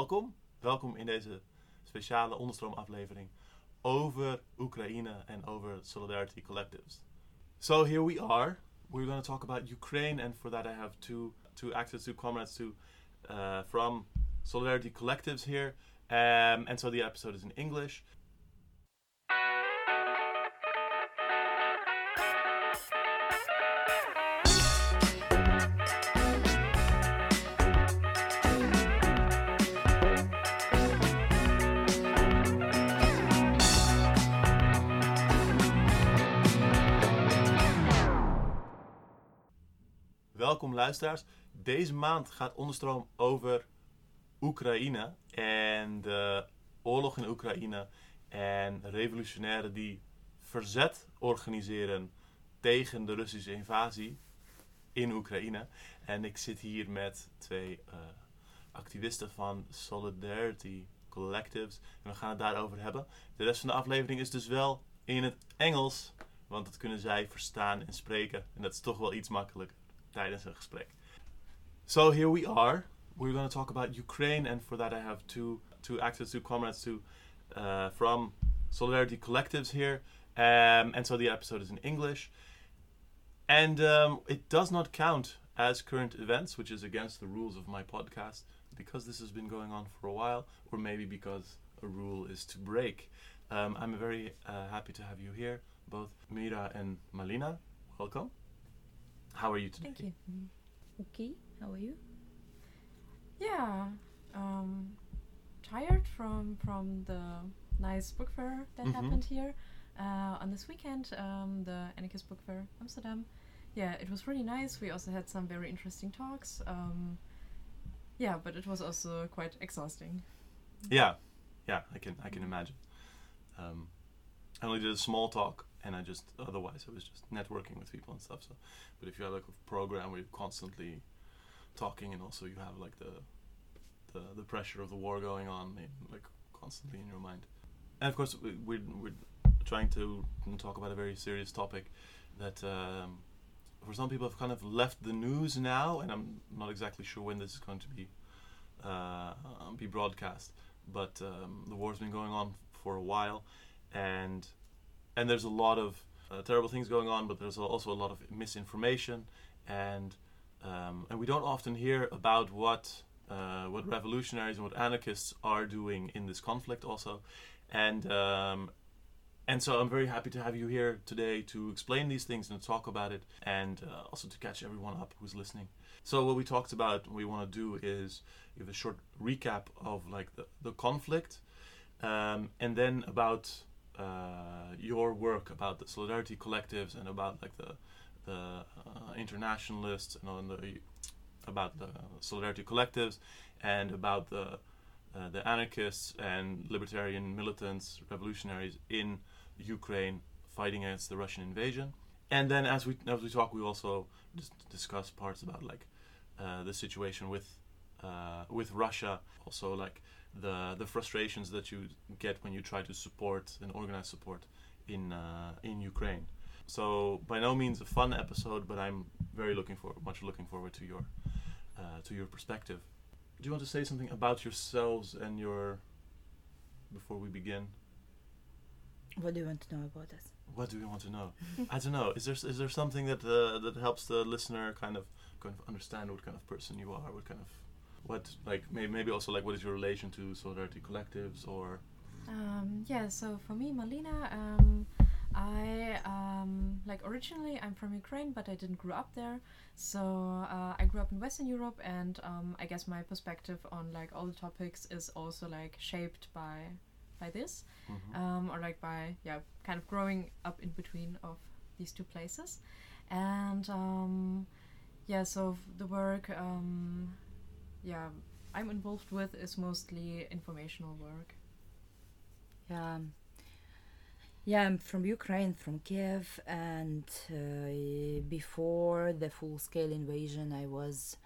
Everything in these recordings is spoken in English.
welkom. Welkom in deze speciale onderstroomaflevering over Oekraïne en over Solidarity Collectives. So here we are. We're going to talk about Ukraine, and for that I have two two actors, two comrades, two uh, from Solidarity Collectives here. Um, and so the episode is in English. Welkom luisteraars. Deze maand gaat Onderstroom over Oekraïne en de oorlog in Oekraïne en revolutionairen die verzet organiseren tegen de Russische invasie in Oekraïne. En ik zit hier met twee uh, activisten van Solidarity Collectives en we gaan het daarover hebben. De rest van de aflevering is dus wel in het Engels, want dat kunnen zij verstaan en spreken. En dat is toch wel iets makkelijker tijdens een gesprek. So here we are. We're going to talk about Ukraine, and for that I have two two actors, two comrades, two uh, from Solidarity Collectives here. Um, and so the episode is in English, and um, it does not count as current events, which is against the rules of my podcast because this has been going on for a while, or maybe because a rule is to break. Um, I'm very uh, happy to have you here, both Mira and Malina. Welcome. How are you today? Thank you. Okay, how are you? Yeah, um, tired from from the nice book fair that Mhm. happened here uh, on this weekend, um, the Anarchist Book Fair Amsterdam. Yeah, it was really nice. We also had some very interesting talks. Um, yeah, but it was also quite exhausting. Yeah, yeah, I can I can imagine. Um, I only did a small talk, and I just otherwise I was just networking with people and stuff. So, but if you have like a program where you're constantly talking, and also you have like the the, the pressure of the war going on, like constantly in your mind, and of course we, we're we're trying to talk about a very serious topic that. Um, for some people, have kind of left the news now, and I'm not exactly sure when this is going to be uh, be broadcast. But um, the war's been going on for a while, and and there's a lot of uh, terrible things going on, but there's also a lot of misinformation, and um, and we don't often hear about what uh, what revolutionaries and what anarchists are doing in this conflict, also, and um, and so I'm very happy to have you here today to explain these things and talk about it, and uh, also to catch everyone up who's listening. So what we talked about, what we want to do is give a short recap of like the, the conflict, um, and then about uh, your work, about the solidarity collectives, and about like the the uh, internationalists and on the about the solidarity collectives, and about the uh, the anarchists and libertarian militants, revolutionaries in Ukraine fighting against the Russian invasion. And then as we as we talk, we also dis- discuss parts about like uh, the situation with uh, with Russia, also like the the frustrations that you get when you try to support and organize support in uh, in Ukraine. So by no means a fun episode, but I'm very looking for much looking forward to your uh, to your perspective. Do you want to say something about yourselves and your before we begin? What do you want to know about us? What do we want to know? I don't know. Is there is there something that uh, that helps the listener kind of kind of understand what kind of person you are? What kind of what like maybe maybe also like what is your relation to solidarity collectives or? Um, yeah, so for me, Malina, um, I um, like originally I'm from Ukraine, but I didn't grow up there. So uh, I grew up in Western Europe, and um, I guess my perspective on like all the topics is also like shaped by by this, um, or like by yeah, kind of growing up in between of these two places, and um, yeah, so the work um, yeah I'm involved with is mostly informational work. Yeah. um, Yeah, I'm from Ukraine, from Kiev, and uh, before the full-scale invasion, I was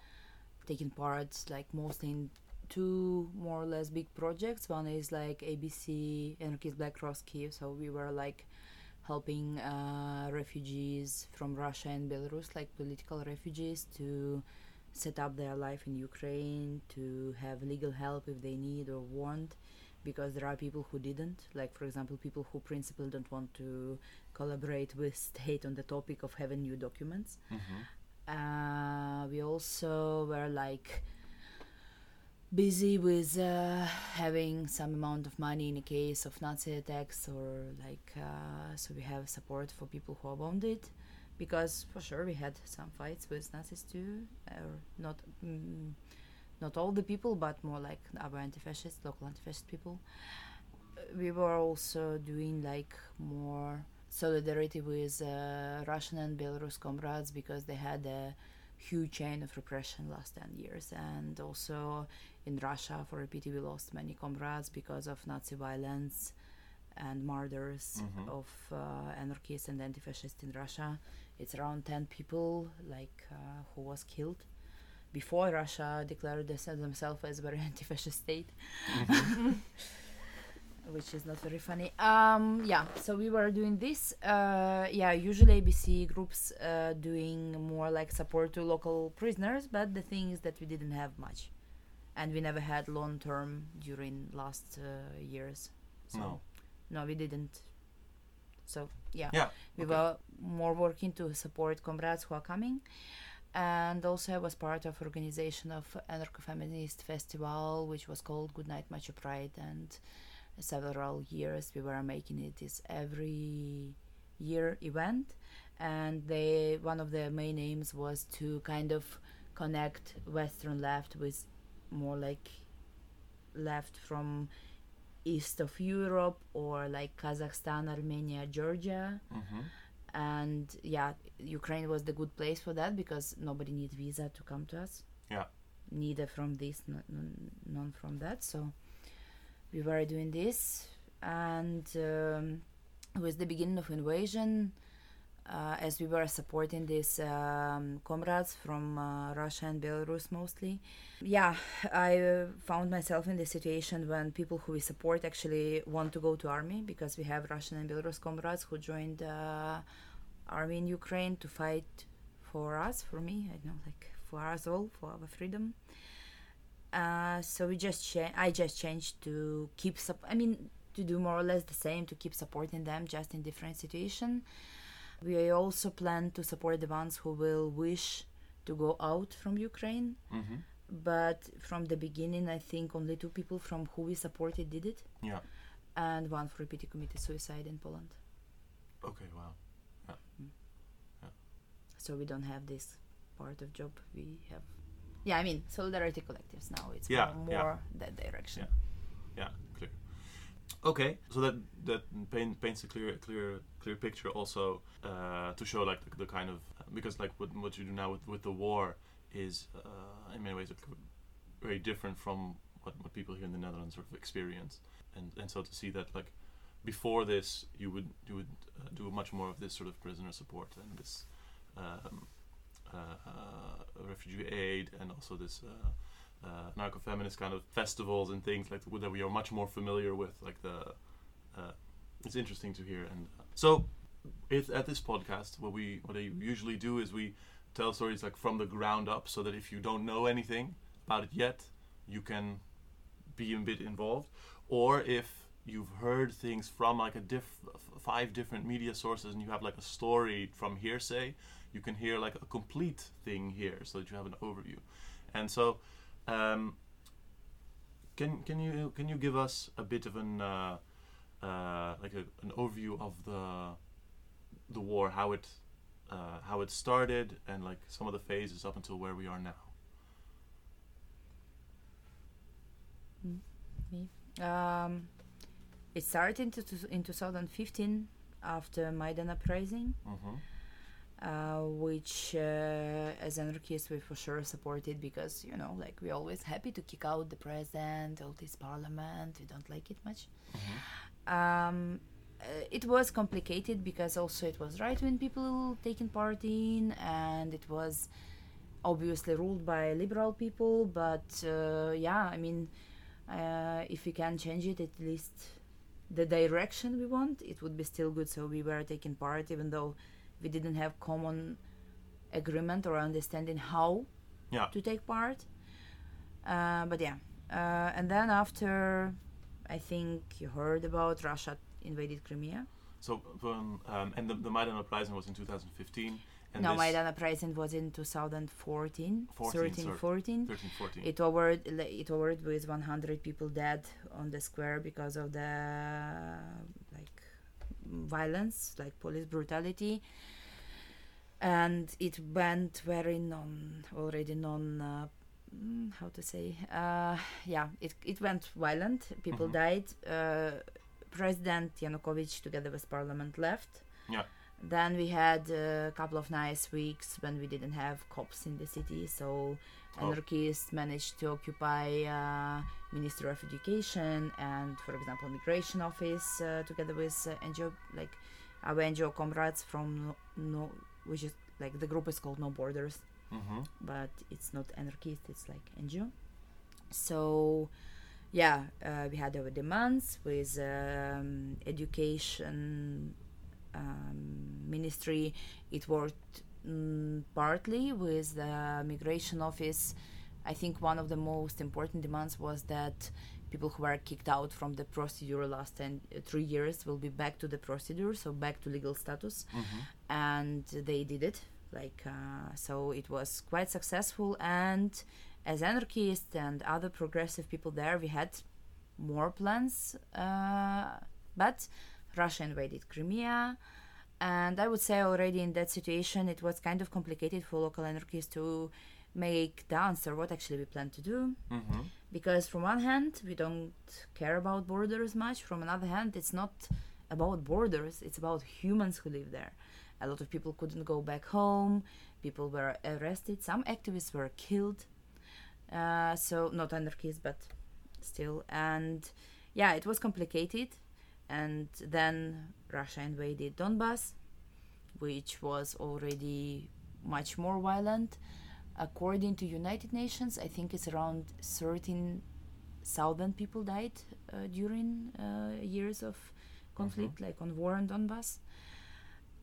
taking part, like mostly in two more or less big projects. One is like ABC Anarchist Black Cross Kiev, so we were like helping uh, refugees from Russia and Belarus, like political refugees, to set up their life in Ukraine, to have legal help if they need or want, because there are people who didn't. Like, for example, people who principally don't want to collaborate with state on the topic of having new documents. Mm-hmm. Uh, we also were like busy with uh, having some amount of money in a case of Nazi attacks, or like uh, so we have support for people who are wounded, because for sure we had some fights with Nazis too, or not. Mm, not all the people, but more like our anti-fascist, local anti-fascist people. We were also doing like more solidarity with uh, Russian and Belarus comrades because they had a huge chain of repression last 10 years and also in Russia for a pity we lost many comrades because of Nazi violence and murders Mhm. of uh, anarchists and anti-fascists in Russia it's around 10 people like uh, who was killed before Russia declared themselves as a very anti-fascist state which is not very funny. Um, yeah, so we were doing this. Uh, yeah, usually ABC groups uh, doing more like support to local prisoners, but the thing is that we didn't have much, and we never had long term during last uh, years. So No. no, we didn't. So yeah, Yeah. we okay. were more working to support comrades who are coming. And also, I was part of organization of anarcho-feminist festival, which was called Good Night Macho Pride, and several years we were making it this every year event and they one of the main aims was to kind of connect western left with more like left from east of europe or like kazakhstan armenia georgia. Mm-hmm. and yeah ukraine was the good place for that because nobody needs visa to come to us. Yeah. neither from this none from that. So we were doing this. And um, with the beginning of invasion uh, as we were supporting these um, comrades from uh, Russia and Belarus mostly. Yeah, I uh, found myself in the situation when people who we support actually want to go to army because we have Russian and Belarus comrades who joined uh, army in Ukraine to fight for us, for me, I don't know, like for us all, for our freedom. Uh, so we just cha- I just changed to keep sup- I mean to do more or less the same to keep supporting them just in different situation. We also plan to support the ones who will wish to go out from Ukraine, Mm-hmm. but from the beginning I think only two people from who we supported did it, Yeah. and one for repeated committed suicide in Poland. Okay. Wow. So we don't have this part of job. We have, yeah, I mean solidarity collectives now. It's Yeah, more, yeah. that direction. Yeah. Clear. Okay. So that that paint, paints a clear clear clear picture also uh, to show like the, the kind of because like what what you do now with with the war is uh, in many ways very different from what, what people here in the Netherlands sort of experience and and so to see that like before this you would you would uh, do much more of this sort of prisoner support and this um, uh, uh, refugee aid and also this uh, narco-feminist kind of festivals and things like that we are much more familiar with like the uh, it's interesting to hear. And uh, so it, at this podcast what we what I usually do is we tell stories like from the ground up so that if you don't know anything about it yet you can be a bit involved. Or if you've heard things from like a diff- five different media sources and you have like a story from hearsay you can hear like a complete thing here so that you have an overview. And so um, can can you can you give us a bit of an uh, uh, like a, an overview of the the war how it uh, how it started and like some of the phases up until where we are now? Um, it started in, in 2015 after Maidan uprising, mm-hmm. Uh, which uh, as anarchists we for sure supported because you know like we're always happy to kick out the president, all this parliament. We don't like it much. Um, uh, it was complicated because also it was right-wing people taking part in, and it was obviously ruled by liberal people. But uh, yeah, I mean, uh, if we can change it, at least the direction we want, it would be still good. So we were taking part, even though we didn't have common agreement or understanding how Yeah. to take part. Uh, but yeah, uh, and then after, I think you heard about Russia invaded Crimea. So, um, um, and the, the Maidan uprising was in 2015. And no, Maidan uprising was in 2014, 14, 13, sorry. 14. 13, 14. It over it over with 100 people dead on the square because of the like violence, like police brutality, and it went very non already non. Uh, how to say? Uh, yeah, it it went violent. People Mhm. died. Uh, President Yanukovych, together with parliament, left. Yeah. Then we had a couple of nice weeks when we didn't have cops in the city, so Oh. anarchists managed to occupy uh, Ministry of Education and, for example, Migration Office, uh, together with uh, NGO like our NGO comrades from no, no, which is like the group is called No Borders, hmm but it's not anarchist; it's like NGO. So, yeah, uh, we had our demands with um, education um, ministry. It worked mm, partly with the migration office. I think one of the most important demands was that people who were kicked out from the procedure last 10, uh, three years will be back to the procedure, so back to legal status. Hmm and they did it like uh, so it was quite successful. And as anarchists and other progressive people there we had more plans uh, but russia invaded crimea. And i would say already in that situation it was kind of complicated for local anarchists to make the answer what actually we plan to do. Hmm because from one hand we don't care about borders much. From another hand it's not about borders it's about humans who live there. A lot of people couldn't go back home. People were arrested. Some activists were killed. Uh, so not anarchists but still. And yeah it was complicated. And then russia invaded donbass which was already much more violent according to united nations i think it's around 13,000 people died uh, during uh, years of conflict like on war in donbass.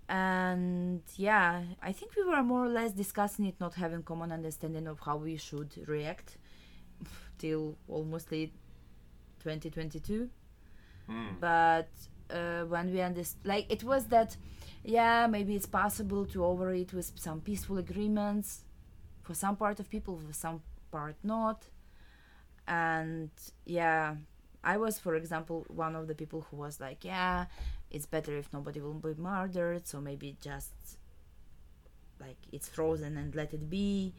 And yeah i think we were more or less discussing it not having common understanding of how we should react till almost late 2022 Mm. but uh, when we understand like it was that yeah maybe it's possible to over it with some peaceful agreements for some part of people for some part not and yeah i was for example one of the people who was like yeah it's better if nobody will be murdered so maybe just like it's frozen and let it be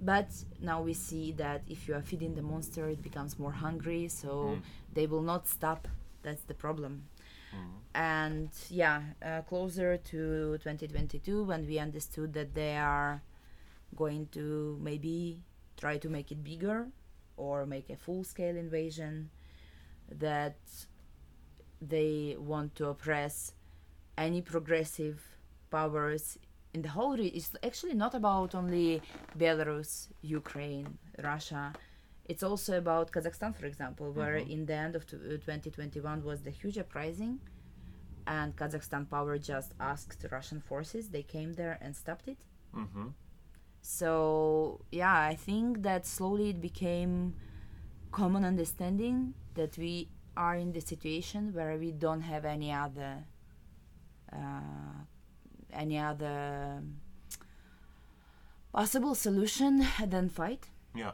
but now we see that if you are feeding the monster it becomes more hungry so Mm. they will not stop that's the problem Mm. and yeah uh, closer to 2022 when we understood that they are going to maybe try to make it bigger or make a full scale invasion that they want to oppress any progressive powers in the whole region. it's actually not about only belarus ukraine russia it's also about kazakhstan for example where Mhm. in the end of t- uh, 2021 was the huge uprising and kazakhstan power just asked russian forces they came there and stopped it hmm so yeah i think that slowly it became common understanding that we are in the situation where we don't have any other uh, any other possible solution than fight Yeah.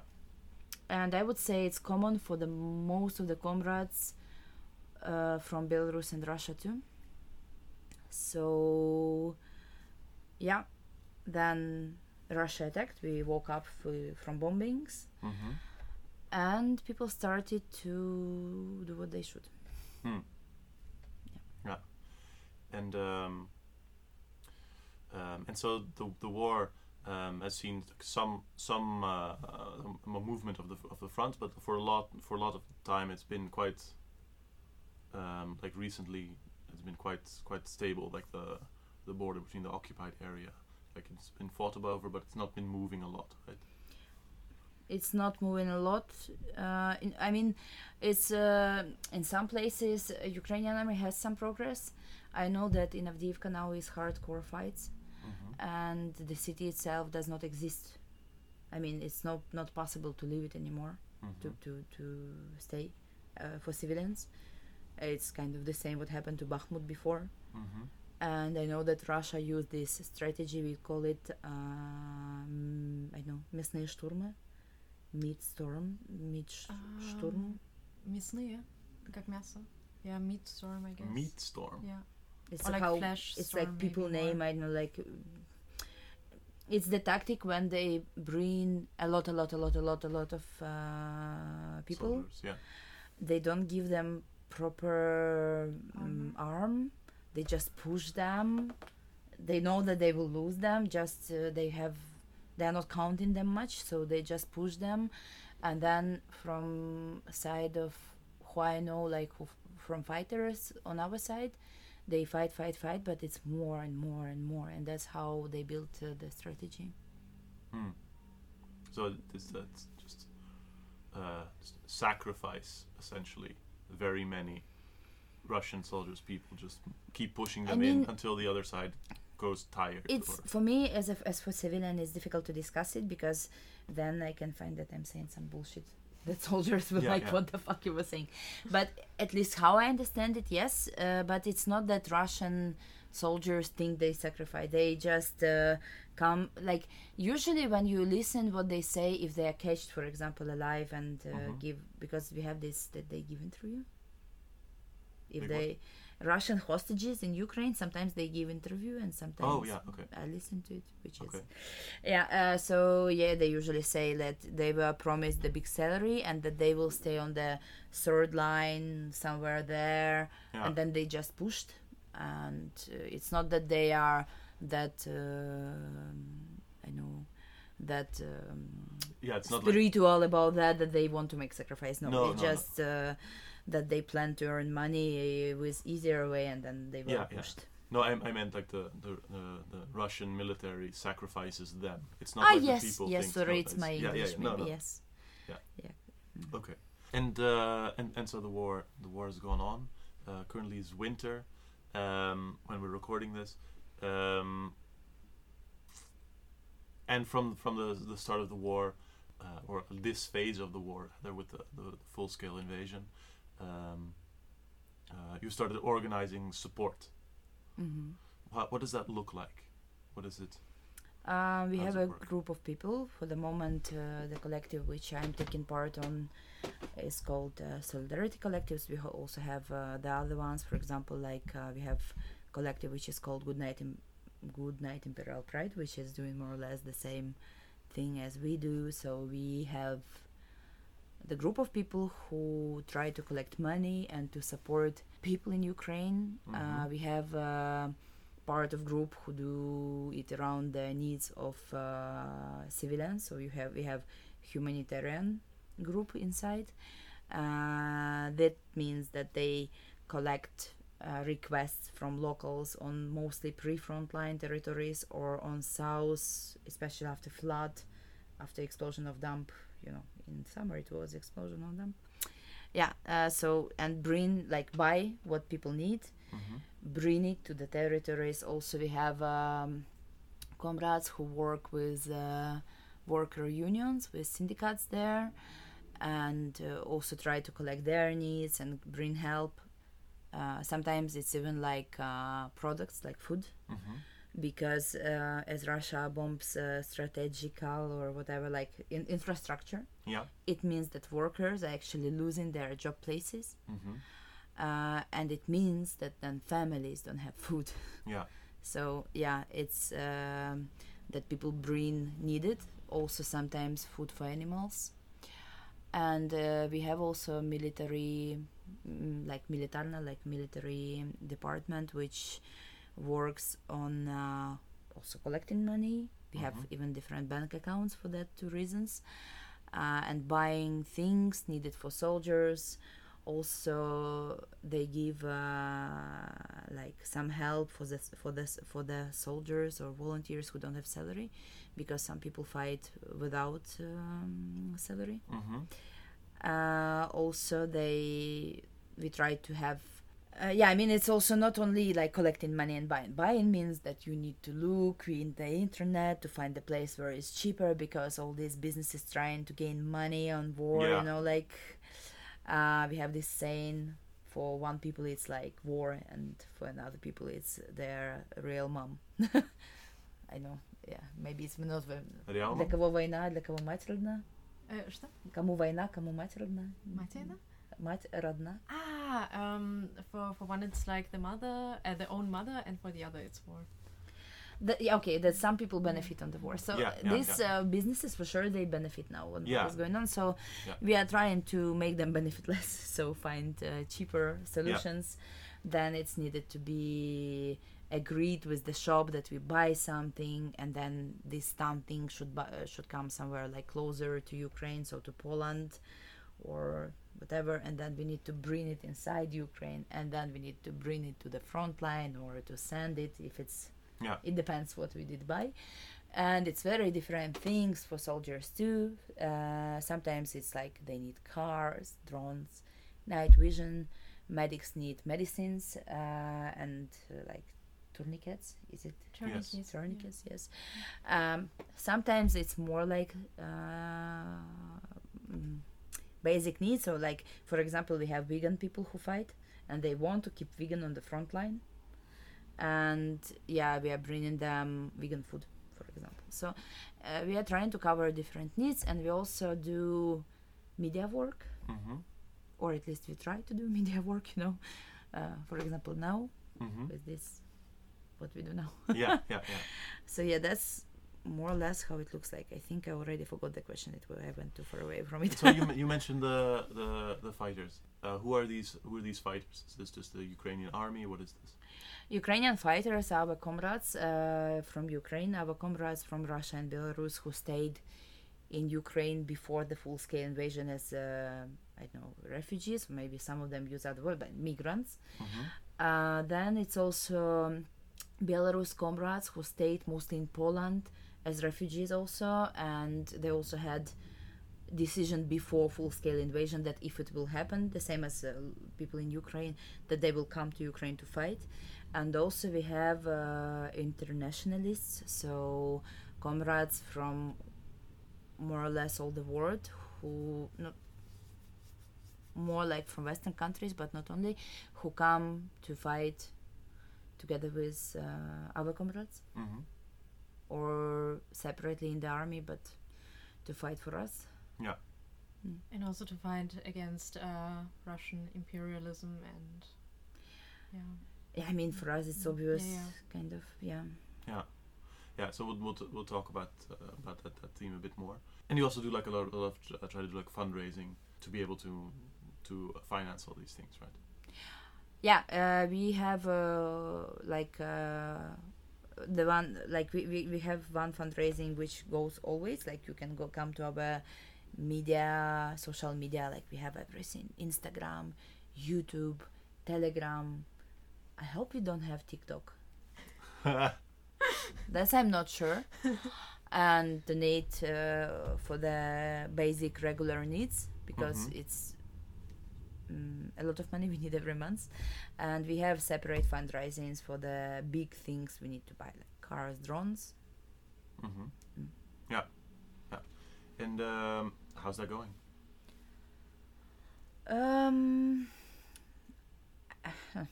and i would say it's common for the most of the comrades uh, from belarus and russia too so yeah then russia attacked we woke up f- from bombings. Hmm and people started to do what they should. Yeah, And um, um, and so the the war um, has seen some some uh, uh, movement of the of the front, but for a lot for a lot of time it's been quite um, like recently it's been quite quite stable. Like the the border between the occupied area, like it's been fought over, but it's not been moving a lot, right? it's not moving a lot uh, in, i mean it's uh, in some places uh, ukrainian army has some progress i know that in avdiivka now is hardcore fights hmm and the city itself does not exist I mean, it's not not possible to leave it anymore Mhm. to to to stay uh, for civilians. It's kind of the same what happened to Bakhmut before. Mhm And I know that Russia used this strategy. We call it, um, I know, мясные штурмы, meat storm, meat sh- штурм. Um, Мясные, как мясо. Yeah, meat storm, I guess. Meat storm. Yeah. It's Or like how flash it's storm like people maybe more. name. I don't know, like uh, it's the tactic when they bring a lot, a lot, a lot, a lot, a lot of uh, people. Soldiers, yeah. They don't give them proper um, Armor. arm. they just push them. They know that they will lose them. Just uh, they have, they are not counting them much, so they just push them, and then from side of who I know, like from fighters on our side, they fight, fight, fight, but it's more and more and more, and that's how they built uh, the strategy. Hmm. So this that's just uh, s- sacrifice essentially. Very many Russian soldiers, people just keep pushing I them in until the other side goes tired. It's or- for me as a, as for civilian, it's difficult to discuss it because then I can find that I'm saying some bullshit. That soldiers will Yeah, like, yeah. what the fuck you were saying. But at least how I understand it, yes. Uh, but it's not that Russian soldiers think they sacrifice. They just uh, come like usually when you listen what they say if they are catched, for example, alive and uh, Mhm. give because we have this that they given give interview. If Like what? they Russian hostages in Ukraine, sometimes they give interview and sometimes oh yeah, okay, I listen to it, which is yeah. Uh, so yeah, they usually say that they were promised the big salary and that they will stay on the third line somewhere there, Yeah. and then they just pushed. And uh, it's not that they are that um I know that um, Yeah, it's not like spiritual about that that they want to make sacrifice. No, No, it's no, no. just uh, that they plan to earn money uh, with easier way, and then they were Yeah, yeah. pushed. no. I, I meant like the, the the the Russian military sacrifices them. It's not Ah, like yes, the people yes. think. Sorry, no, it's my yeah, English. yeah, yeah. No, maybe no. yes. Yeah, yeah. Okay. And uh, and and so the war the war has gone on. Uh, currently is winter um, when we're recording this. Um, and from from the the start of the war, uh, or this phase of the war, there with the, the full scale invasion, um, uh, you started organizing support. hmm What, what does that look like? What is it? Uh, we How have a work? group of people. For the moment, uh, the collective which I'm taking part on is called uh, Solidarity Collectives. We ho- also have uh, the other ones. For example, like uh, we have collective which is called Good Night, Im- Good Night Imperial Pride, which is doing more or less the same thing as we do. So we have the group of people who try to collect money and to support people in Ukraine. Uh, Mhm. we have. Uh, part of group who do it around the needs of uh, civilians. So you have we have humanitarian group inside. Uh, that means that they collect uh, requests from locals on mostly pre-frontline territories or on south, especially after flood, after explosion of dump. You know, in summer it was explosion on them Yeah. Uh, so and bring like buy what people need Mm-hmm. bring it to the territories. Also, we have um, comrades who work with uh, worker unions, with syndicates there, and uh, also try to collect their needs and bring help. Uh, sometimes it's even like uh, products like food, Mm-hmm. Because uh, as Russia bombs uh, strategical or whatever, like in- infrastructure, Yeah. it means that workers are actually losing their job places. Mm-hmm. Uh, and it means that then families don't have food. Yeah. So yeah, it's um, that people bring needed. Also sometimes food for animals, and uh, we have also military, mm, like militarna, like military department, which works on uh, also collecting money. We have Mhm. even different bank accounts for that two reasons, uh, and buying things needed for soldiers. Also, they give uh, like some help for the for the for the soldiers or volunteers who don't have salary, because some people fight without um, salary. Mm-hmm. Uh, also, they we try to have uh, yeah, I mean, it's also not only like collecting money and buying. Buying means that you need to look in the internet to find the place where it's cheaper because all these businesses trying to gain money on war. Yeah. You know, like uh, we have this saying: for one people it's like war, and for another people it's their real mom. I know. Yeah, maybe it's not. Реално? Для кого война, для кого мать родна? Э, что? Кому война, кому мать родна? Matilda? Мать родна. Ah, um, for for one it's like the mother, uh, the own mother, and for the other it's war. The, yeah, okay, that some people benefit on the war. So Yeah, yeah, these Uh, businesses for sure they benefit now what Yeah. is going on. So Yeah. we are trying to make them benefit less. So find uh, cheaper solutions. Then it's needed to be agreed with the shop that we buy something, and then this something should bu- uh, should come somewhere like closer to Ukraine, so to Poland, or whatever. And then we need to bring it inside Ukraine, and then we need to bring it to the front line or to send it if it's Yeah. it depends what we did buy and it's very different things for soldiers too uh, sometimes it's like they need cars drones night vision medics need medicines uh, and uh, like tourniquets is it Tourniquets, yeah. tourniquets yes um, sometimes it's more like uh, basic needs so like for example we have vegan people who fight and they want to keep vegan on the front line and yeah we are bringing them vegan food for example so uh, we are trying to cover different needs and we also do media work Mm-hmm. or at least we try to do media work you know uh, for example now Mm-hmm. with this what we do now yeah, yeah, yeah. so yeah that's more or less how it looks like i think i already forgot the question it i went too far away from it So you, you mentioned the the, the fighters. Uh, who are these? Who are these fighters? Is this just the Ukrainian army? What is this? Ukrainian fighters, are our comrades uh, from Ukraine, our comrades from Russia and Belarus who stayed in Ukraine before the full scale invasion as, uh, I don't know, refugees, maybe some of them use other word, but migrants. Mm-hmm. Uh, then it's also um, Belarus comrades who stayed mostly in Poland as refugees also, and they also had decision before full scale invasion that if it will happen, the same as uh, people in Ukraine, that they will come to Ukraine to fight. And also we have uh, internationalists, so comrades from more or less all the world who not more like from Western countries, but not only, who come to fight together with uh, our comrades Mm-hmm. Or separately in the army, but to fight for us. Yeah. And also to fight against uh, Russian imperialism and yeah. Yeah, I mean, for us, it's Mm, obvious, yeah, kind of, yeah. Yeah. Yeah. So we'll we'll, t- we'll talk about uh, about that, that theme a bit more. And you also do like a lot, a lot of tr- uh, try to do like fundraising to be able to to finance all these things, right? Yeah, uh, we have uh, like uh, the one like we, we, we have one fundraising which goes always like you can go come to our media social media like we have everything Instagram, YouTube, Telegram. I hope you don't have TikTok. That's I'm not sure. and donate uh, for the basic regular needs because Mhm. it's mm, a lot of money we need every month and we have separate fundraisings for the big things we need to buy like cars drones mm-hmm. Mm. Yeah. Yeah. And um, how's that going? um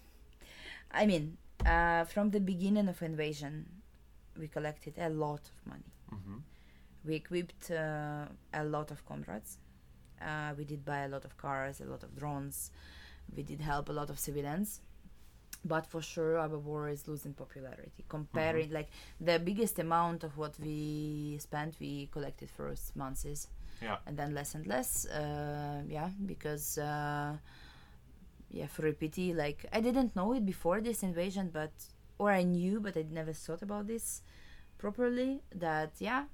i mean uh, from the beginning of invasion we collected a lot of money Mm-hmm. we equipped uh, a lot of comrades uh, we did buy a lot of cars a lot of drones. We did help a lot of civilians. But for sure our war is losing popularity. Comparing like the biggest amount of what we spent we collected first months is. Yeah. and then less and less uh, yeah because uh, yeah for repeat like i didn't know it before this invasion but or i knew but i never thought about this properly that yeah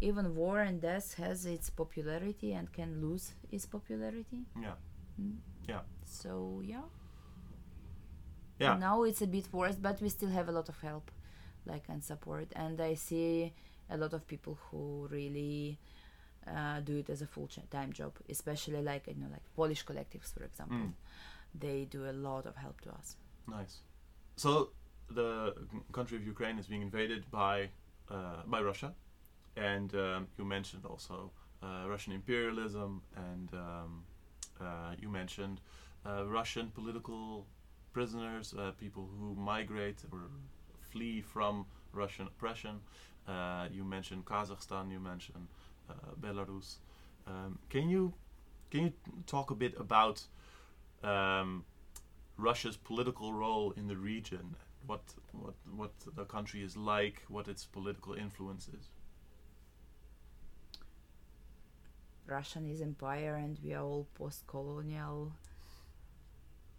even war and death has its popularity and can lose its popularity Yeah. Mm. Yeah. so yeah Yeah. now it's a bit worse but we still have a lot of help like and support and i see a lot of people who really uh, do it as a full-time job especially like you know like polish collectives for example Mm. they do a lot of help to us. Nice. So the country of Ukraine is being invaded by uh, by Russia, and um, you mentioned also uh, Russian imperialism, and um, uh, you mentioned uh, Russian political prisoners, uh, people who migrate or flee from Russian oppression. Uh, you mentioned Kazakhstan. You mentioned uh, Belarus. Um, can you can you talk a bit about um, Russia's political role in the region? What what what the country is like? What its political influence is? Russian is empire, and we are all post-colonial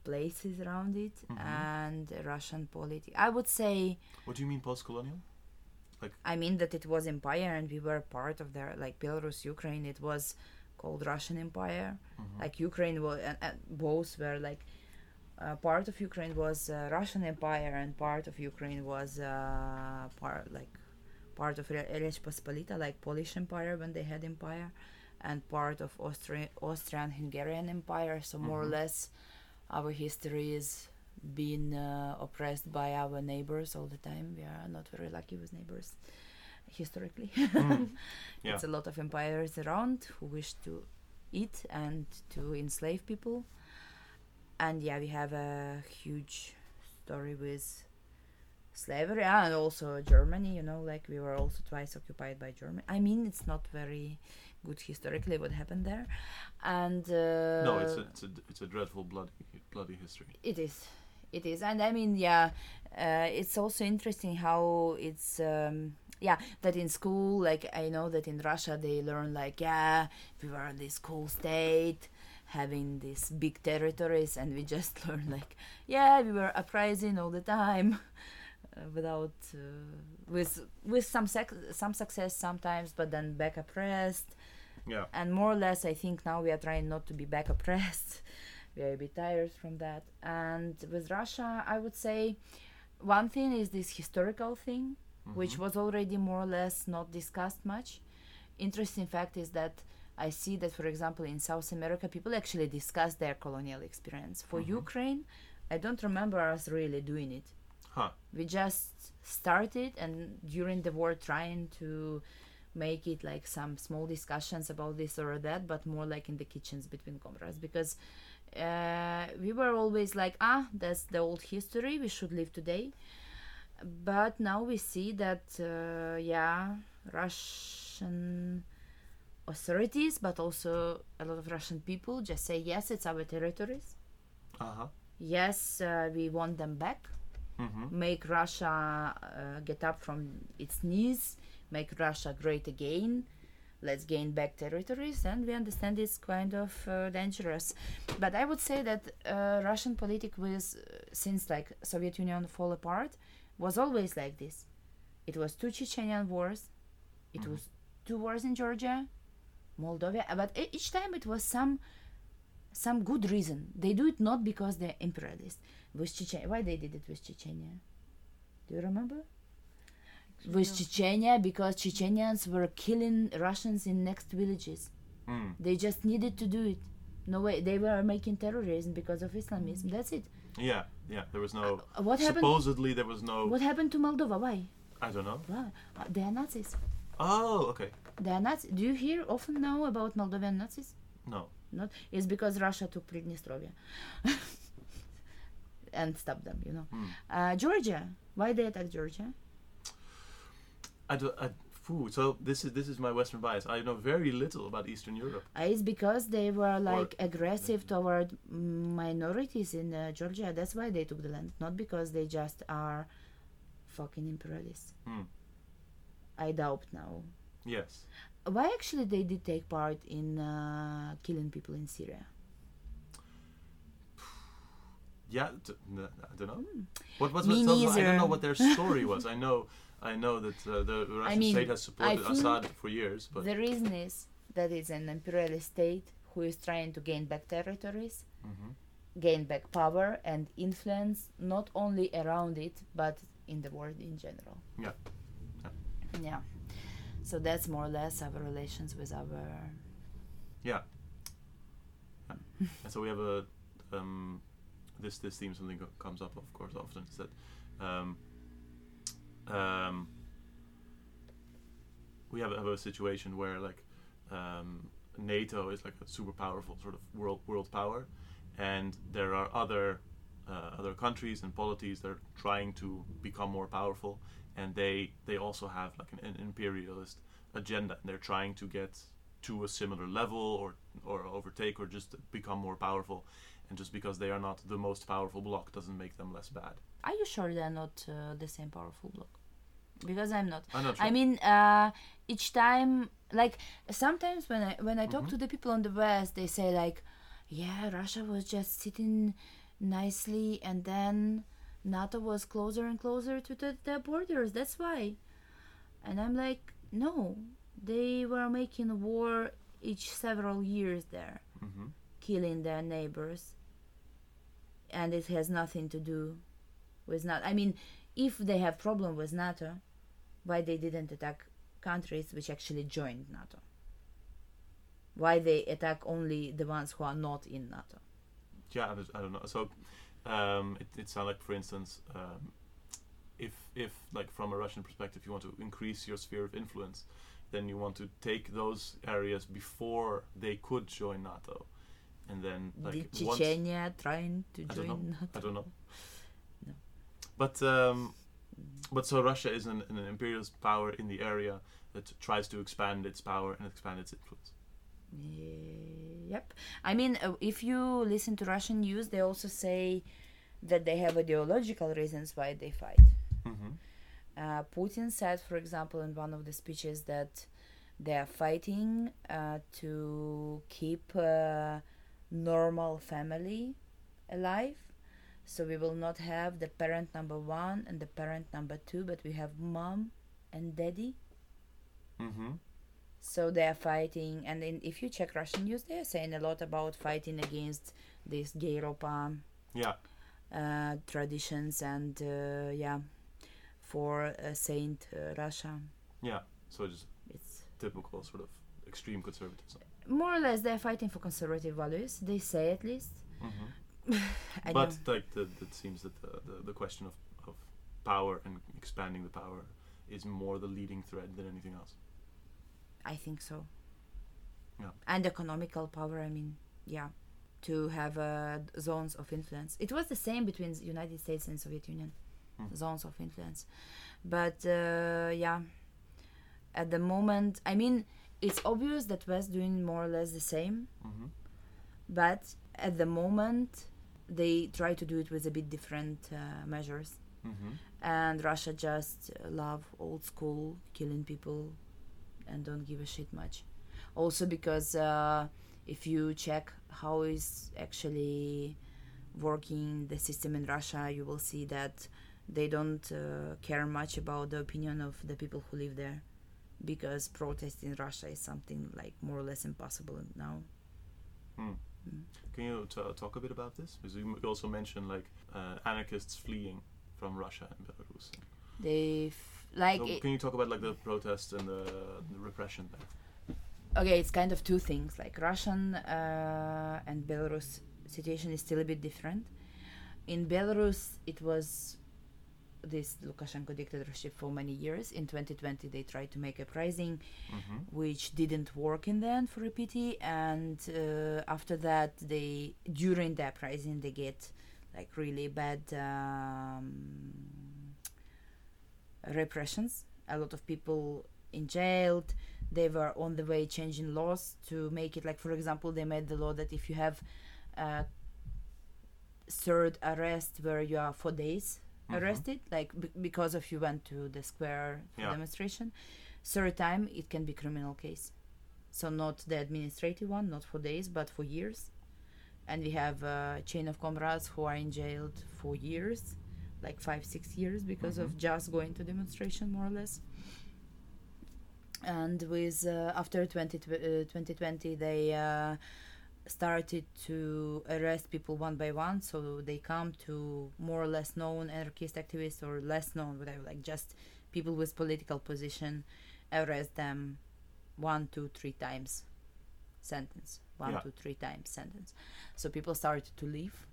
places around it, Mhm. and Russian politics. I would say, What do you mean post-colonial? Like I mean that it was empire, and we were part of their like Belarus, Ukraine. It was called Russian Empire. Mhm. Like Ukraine was, and, and both were like. Uh, part of Ukraine was uh, Russian Empire, and part of Ukraine was uh, part like part of Rzeczpospolita, like Polish Empire when they had empire, and part of Austria, Austrian-Hungarian Empire. So more or Mhm. less, our history is being uh, oppressed by our neighbors all the time. We are not very lucky with neighbors historically. Mm. Yeah. It's a lot of empires around who wish to eat and to enslave people. And yeah, we have a huge story with slavery and also Germany, you know, like we were also twice occupied by Germany. I mean, it's not very good historically what happened there. And uh, no, it's a, it's a it's a dreadful bloody bloody history. it is. It is. And I mean, yeah, uh, it's also interesting how it's, um, yeah, that in school, like, I know that in Russia they learn, like, yeah, we were this cool state, having these big territories, and we just learn, like, yeah, we were uprising all the time. Uh, without uh, with with some sec- some success sometimes but then back oppressed Yeah. and more or less i think now we are trying not to be back oppressed we are a bit tired from that and with russia i would say one thing is this historical thing which Mhm. was already more or less not discussed much interesting fact is that i see that for example in south america people actually discuss their colonial experience for Mhm. ukraine i don't remember us really doing it Huh. we just started and during the war trying to make it like some small discussions about this or that but more like in the kitchens between comrades. Because uh, we were always like ah that's the old history we should live today. But now we see that uh, yeah russian authorities but also a lot of russian people just say yes it's our territories. Uh huh. yes uh, we want them back Mm-hmm. make Russia uh, get up from its knees, make Russia great again. Let's gain back territories, and we understand it's kind of uh, dangerous. But I would say that uh, Russian politics was uh, since like Soviet Union fall apart was always like this. It was two Chechenian wars, it Mhm. was two wars in Georgia, Moldova, but each time it was some some good reason. They do it not because they're imperialist. With Chechnya, why they did it with Chechnya? Do you remember? With No. Chechnya, because Chechenians were killing Russians in next villages. Mm. They just needed to do it. No way, they were making terrorism because of Islamism. That's it. Yeah. Yeah. There was no. Uh, what happened? Supposedly there was no. What happened to Moldova? Why? I don't know. Why? Uh, they are Nazis. Oh, okay. They are Nazis. Do you hear often now about Moldovan Nazis? No. Not. It's because Russia took Pridnestrovia and stop them. You know. Hmm. Uh, Georgia. Why they attack Georgia? I do. I, phew, so this is this is my Western bias. I know very little about Eastern Europe. Uh, It's because they were like aggressive toward minorities in uh, Georgia. That's why they took the land, not because they just are fucking imperialists. Hmm. I doubt now. Yes. Why actually they did take part in uh, killing people in Syria? Yeah. T- n- I don't know. What was Hmm. Me what, I don't know what their story was. I know. I know that uh, the Russian mean, state has supported Assad for years, but the reason is that it's an imperialist state who is trying to gain back territories, Mhm. gain back power and influence, not only around it but in the world in general. Yeah. Yeah. So that's more or less our relations with our. yeah. yeah. and so we have a um, this this theme something co- comes up, of course, often is that um, um, we have, a- have a situation where like um, NATO is like a super powerful sort of world world power, and there are other uh, other countries and polities that are trying to become more powerful, and they they also have like an, an imperialist agenda, and they're trying to get to a similar level or or overtake or just become more powerful, and just because they are not the most powerful block doesn't make them less bad. Are you sure they're not uh, the same powerful block? Because I'm not. I'm not sure. I mean, uh, each time, like sometimes when I when I talk Mhm. to the people on the west, they say like, "Yeah, Russia was just sitting nicely, and then NATO was closer and closer to the, their borders. That's why." And I'm like, "No, they were making war each several years there, hmm killing their neighbors, and it has nothing to do with NATO. I mean, if they have problem with NATO, why they didn't attack countries which actually joined NATO? Why they attack only the ones who are not in NATO? Yeah, I don't- know. So um, it it sounds like, for instance, um, if if like from a Russian perspective, you want to increase your sphere of influence, then you want to take those areas before they could join NATO, and then like Did once trying to I don't join know. NATO? I don't know. No. But um, but so Russia is an, an imperialist power in the area that tries to expand its power and expand its influence. Yep. I mean, uh, if you listen to Russian news, they also say that they have ideological reasons why they fight. Mm-hmm. Uh, Putin said, for example, in one of the speeches that they are fighting uh, to keep a normal family alive. So we will not have the parent number one and the parent number two, but we have mom and daddy. Mm-hmm. So they are fighting, and then if you check Russian news, they are saying a lot about fighting against these Gayropa Yeah. uh, traditions and uh, yeah, for uh, Saint uh, Russia. Yeah. So just It's typical sort of extreme conservatism. More or less they're fighting for conservative values. They say at least. Mm-hmm. But like the, it seems that the, the, the question of, of power and expanding the power is more the leading thread than anything else. I think so. Yeah. And economical power. I mean, yeah, to have uh, zones of influence. It was the same between the United States and Soviet Union, Hmm. zones of influence. But uh, yeah, at the moment, I mean, it's obvious that West doing more or less the same. Mm-hmm. But at the moment, they try to do it with a bit different uh, measures. Mm-hmm. and Russia just love old school killing people and don't give a shit much. Also because uh, if you check how is actually working the system in Russia, you will see that they don't uh, care much about the opinion of the people who live there because protest in Russia is something like more or less impossible now. Hmm. Mm. Can you t- talk a bit about this? Because you also mentioned like uh, anarchists fleeing from Russia and Belarus. They f- like so it, can you talk about like the protests and the, the repression there? okay it's kind of two things like russian uh, and belarus situation is still a bit different in belarus it was this lukashenko dictatorship for many years. In 2020 they tried to make a uprising Mm-hmm. which didn't work in the end for a pity and uh, after that they during the uprising they get like really bad um, repressions. A lot of people in jailed they were on the way changing laws to make it like for example they made the law that if you have a third arrest where you are for days Mhm. arrested like b- because of you went to the square Yeah. demonstration. Third time it can be criminal case. So not the administrative one not for days but for years. And we have a chain of comrades who are in jailed for years like five six years because of just going to demonstration more or less. And with uh, after 20, tw- uh, 2020 they uh, started to arrest people one by one so they come to more or less known anarchist activists or less known whatever like just people with political position arrest them one two three times sentence. One Yeah. two three times sentence. So people started to leave.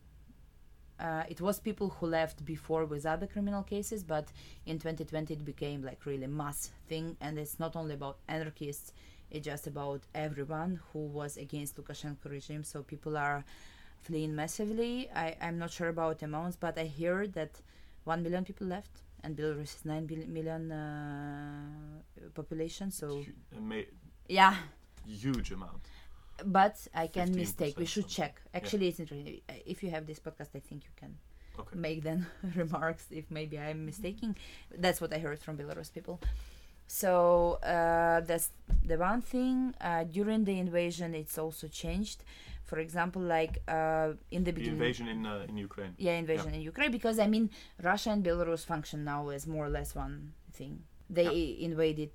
Uh, it was people who left before with other criminal cases, but in 2020 it became like really mass thing, and it's not only about anarchists; it's just about everyone who was against Lukashenko regime. So people are fleeing massively. I I'm not sure about amounts, but I hear that one million people left, and Belarus is nine bil- million uh, population. So Hu- yeah, huge amount. but I can mistake. We should check. Actually, it's interesting. Uh, If you have this podcast, I think you can Okay. make then remarks if maybe I'm mistaken. That's what I heard from Belarus people. So uh, that's the one thing. Uh, during the invasion, it's also changed. For example, like uh, in the The beginning, invasion in uh, in Ukraine. yeah, invasion in Ukraine, because I mean, Russia and Belarus function now as more or less one thing. They invaded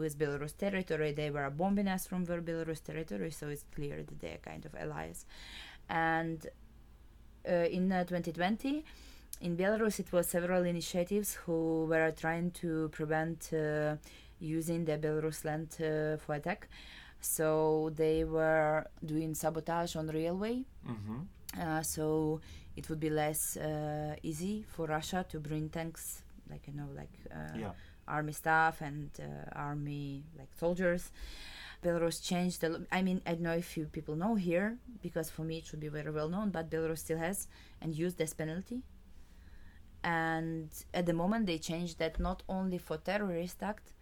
with Belarus territory. They were bombing us from their Belarus territory, so it's clear that they are kind of allies. And uh, in uh, 2020, in Belarus, it was several initiatives who were trying to prevent uh, using the Belarus land uh, for attack. So they were doing sabotage on railway Mm-hmm. uh, so it would be less uh, easy for Russia to bring tanks, like you know, like uh, Yeah. army staff and uh, army like soldiers. Belarus changed the. Lo- I mean, I don't know if you people know here because for me it should be very well known, but Belarus still has and used death penalty. And at the moment they changed that not only for terrorist act,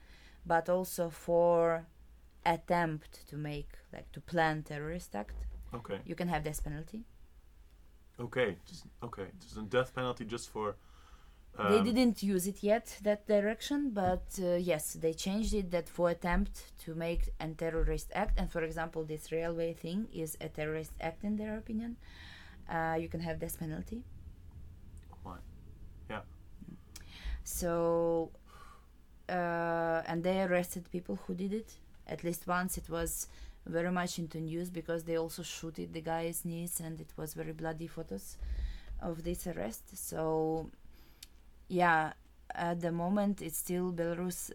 but also for attempt to make like to plan terrorist act. Okay. You can have death penalty. Okay. Just, okay. Just a death penalty just for. they um, didn't use it yet that direction but uh, yes they changed it that for attempt to make a terrorist act and for example this railway thing is a terrorist act in their opinion uh, you can have death penalty my. So uh, and they arrested people who did it. At least once it was very much into news because they also shooted the guy's knees and it was very bloody photos of this arrest. So yeah at the moment it's still belarus uh,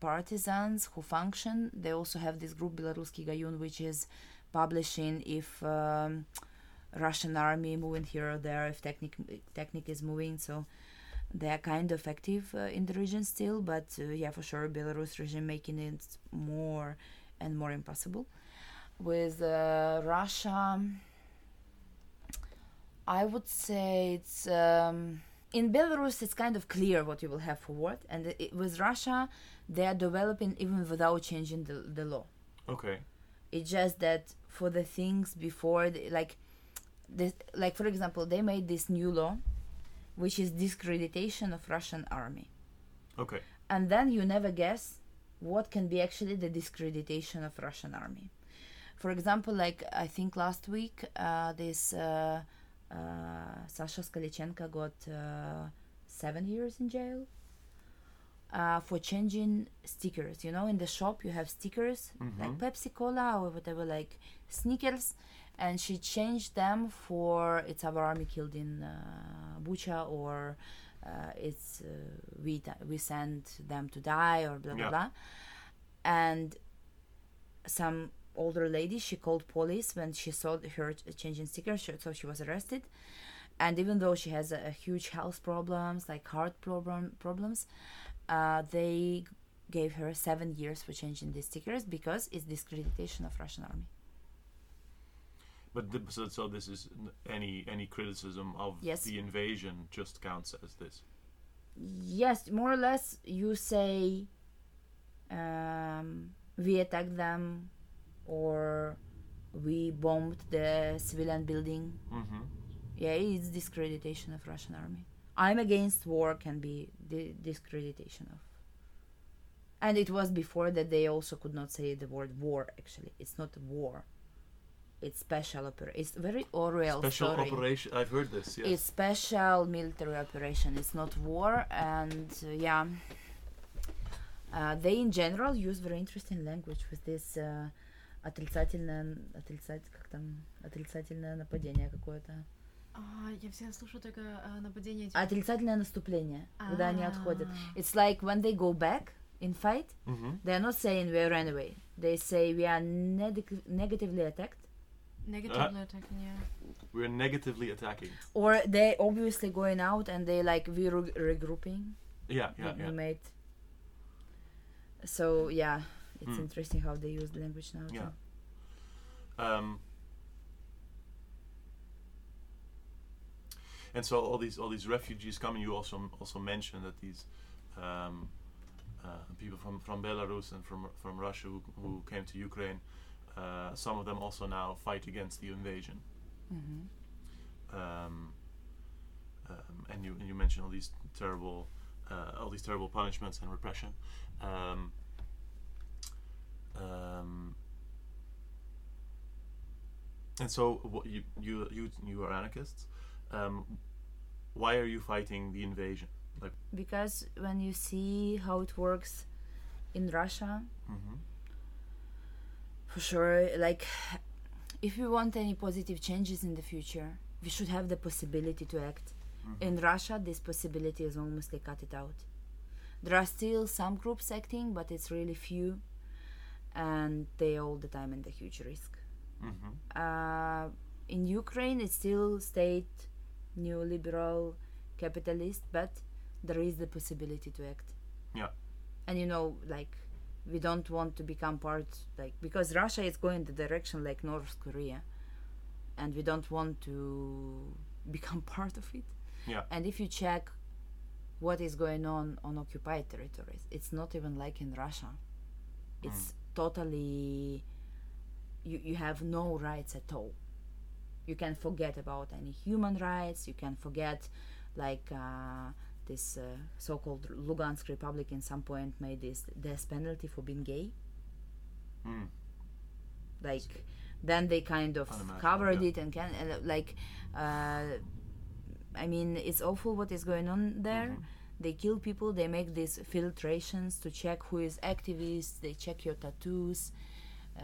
partisans who function. They also have this group belaruski gayun which is publishing if um, russian army moving here or there if technic technic is moving. So they are kind of active uh, in the region still but uh, yeah for sure belarus regime making it more and more impossible with uh, russia i would say it's um, in belarus it's kind of clear what you will have for what, and it, with russia they are developing even without changing the, the law Okay. it's just that for the things before the, like this like for example they made this new law which is discreditation of russian army Okay. and then you never guess what can be actually the discreditation of russian army for example like i think last week uh, this uh, uh, sasha skochilenko got uh, seven years in jail uh, for changing stickers you know in the shop you have stickers like Mhm. pepsi cola or whatever like sneakers and she changed them for it's our army killed in uh, bucha or uh, it's uh, we we sent them to die or blah blah Yeah. blah. And some older lady she called police when she saw her ch- changing stickers so she was arrested. And even though she has a, a huge health problems like heart problem problems uh, they gave her seven years for changing these stickers because it's discreditation of russian army But the, so, so this is any any criticism of Yes. the invasion just counts as this. yes more or less you say um, we attacked them or we bombed the civilian building Mm-hmm. yeah it's discreditation of russian army i'm against war can be the discreditation of and it was before that they also could not say the word war actually it's not war it's special operation it's very Orwell Special story operation. I've heard this. Yes. it's special military operation it's not war and uh, yeah uh, they in general use very interesting language with this uh, отрицательное отрицать как там отрицательное нападение какое-то А, я всегда слушаю только а, нападение. этих- отрицательное наступление когда они отходят А, it's like when they go back in fight mm-hmm. they are not saying we ran away they say we are neg- negatively attacked Negatively attacking, yeah. We're negatively attacking. or they obviously going out and they like we re- regrouping Yeah, yeah, we, yeah. we made so yeah it's Hmm. interesting how they use the language now Yeah. too. Um, and so all these all these refugees coming. You also also mentioned that these um, uh, people from, from Belarus and from from Russia who, who came to Ukraine. Uh, some of them also now fight against the invasion. Mhm. Um, um, and you and you mentioned all these terrible uh, all these terrible punishments and repression. Um, um, and so you you you you are anarchists. Um, why are you fighting the invasion? Like, because when you see how it works in Russia hmm for sure like if we want any positive changes in the future we should have the possibility to act. In russia this possibility is almost like cut it out. There are still some groups acting but it's really few and they all the time in the huge risk. Hmm uh, in ukraine it's still state neoliberal capitalist but there is the possibility to act. Yeah. and you know like we don't want to become part like because russia is going the direction like north korea and we don't want to become part of it. Yeah. and if you check what is going on on occupied territories it's not even like in russia. It's totally you, you have no rights at all. You can forget about any human rights. You can forget like uh, this uh, so-called lugansk republic in some point made this death penalty for being gay Mm. like then they kind of covered yeah. it and can uh, like uh, i mean it's awful what is going on there Mhm. they kill people they make these filtrations to check who is activist they check your tattoos uh,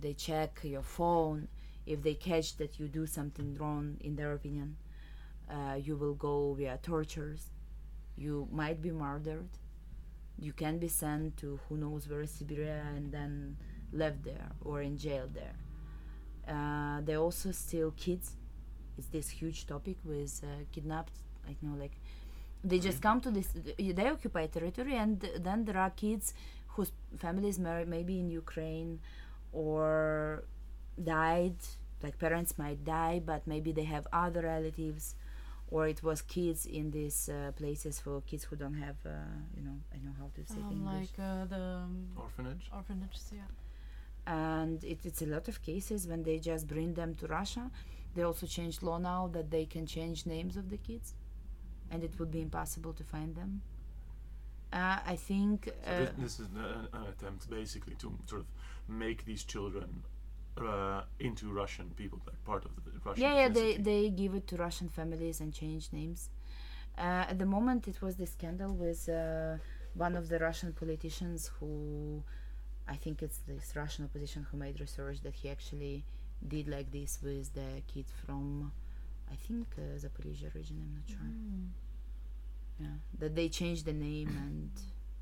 they check your phone if they catch that you do something wrong in their opinion uh, you will go via tortures. You might be murdered. You can be sent to who knows where siberia and then left there or in jail there. Uh, they also steal kids. It's this huge topic with uh, kidnapped like you know like they just come to this they occupy territory and then there are kids whose families may, maybe in ukraine or died like parents might die but maybe they have other relatives or it was kids in these uh, places for kids who don't have uh, you know i know how to say Um, english like uh, the um, Orphanage. orphanages, yeah. and it, it's a lot of cases when they just bring them to Russia. They also changed law now that they can change names of the kids, and it would be impossible to find them. Uh, I think. So Uh, this, this is an, an attempt basically to sort of make these children uh, into Russian people, like part of the Russian. yeah, yeah, they, they give it to Russian families and change names. Uh, at the moment, it was the scandal with uh, one of the Russian politicians who, I think it's this Russian opposition who made research that he actually did like this with the kid from, I think uh, Zaporizhia region. I'm not sure. Mm. Yeah, that they changed the name and.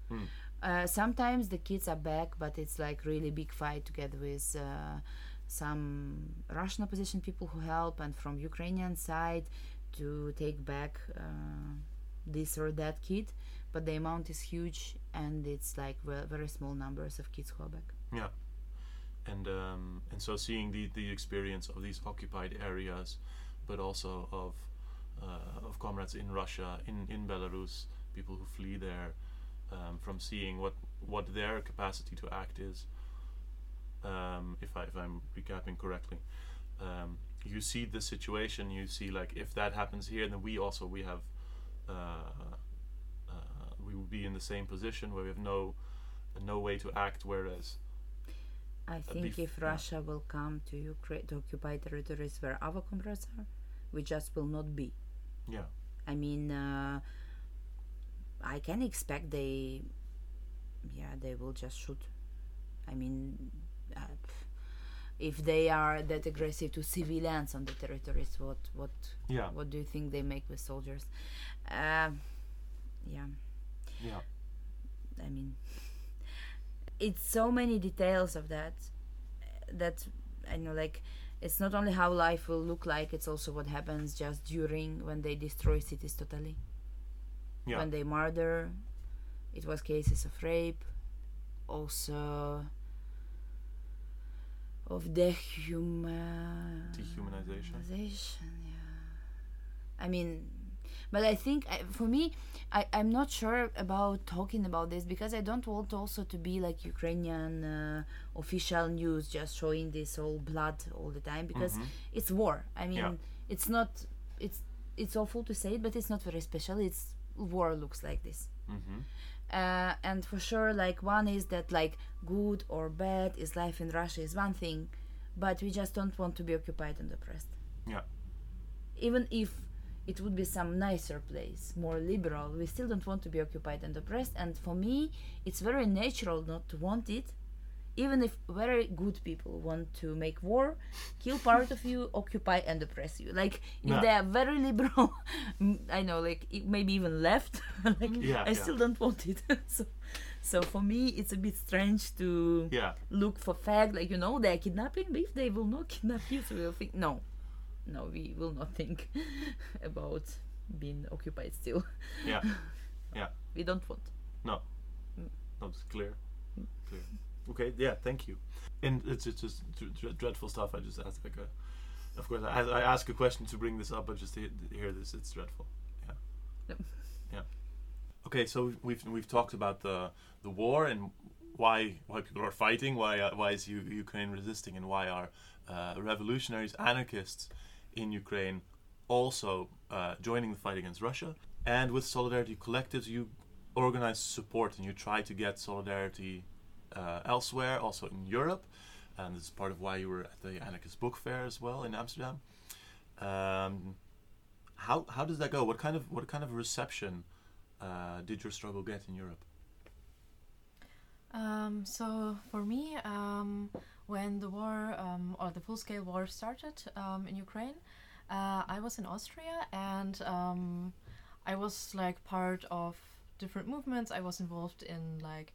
Hmm. Uh, sometimes the kids are back, but it's like really big fight together with uh, some Russian opposition people who help, and from Ukrainian side to take back uh, this or that kid. But the amount is huge, and it's like ve- very small numbers of kids who are back. Yeah, and um, and so seeing the the experience of these occupied areas, but also of uh, of comrades in Russia, in in Belarus, people who flee there, um, from seeing what what their capacity to act is. Um, if I if I'm recapping correctly, um, you see the situation. You see like if that happens here, then we also we have. Uh, uh, we would be in the same position where we have no no way to act, whereas I think if yeah. Russia will come to Ukraine to occupy territories where our comrades are, we just will not be. yeah I mean, uh, I can expect they, yeah, they will just shoot. I mean, uh, if they are that aggressive to civilians on the territories, what what yeah what do you think they make with soldiers? Um yeah, yeah I mean, it's so many details of that that I know like it's not only how life will look like, it's also what happens just during when they destroy cities totally. Yeah. When they murder, it was cases of rape, also of dehuma- Dehumanization. dehumanization, Yeah. I mean, but I think I, for me, I, I'm not sure about talking about this because I don't want also to be like Ukrainian uh, official news just showing this all blood all the time because Mhm. it's war. I mean, Yeah. it's not. It's it's awful to say it, but it's not very special. It's war looks like this. Mhm. Uh, and for sure, like one is that like good or bad is life in Russia is one thing, but we just don't want to be occupied and oppressed. Yeah. Even if it would be some nicer place, more liberal, we still don't want to be occupied and oppressed. And for me, it's very natural not to want it. Even if very good people want to make war, kill part of you, occupy and oppress you. Like if Yeah. they are very liberal, mm, I know, like maybe even left, like Yeah, I yeah. still don't want it. so, so for me, it's a bit strange to Yeah. look for fact, like you know, they're kidnapping. But if they will not kidnap you, so we'll think no, no, we will not think about being occupied still. Yeah. Yeah. We don't want. No, it's clear. Clear. Okay. Yeah. Thank you. And it's, it's just dr- dr- dreadful stuff. I just asked like a. Of course, I, I ask a question to bring this up, but just to hear this, it's dreadful. Yeah. Yep. Yeah. Okay, so we've we've talked about the the war and why why people are fighting, why uh, why is U- Ukraine resisting, and why are uh, revolutionaries, anarchists in Ukraine also uh, joining the fight against Russia. And with Solidarity Collectives, you organize support and you try to get solidarity uh, elsewhere, also in Europe. And this is part of why you were at the Anarchist Book Fair as well in Amsterdam. Um, how how does that go? What kind of what kind of reception uh, did your struggle get in Europe? Um, so for me, um, when the war um, or the full-scale war started um, in Ukraine, uh, I was in Austria and um, I was like part of different movements. I was involved in like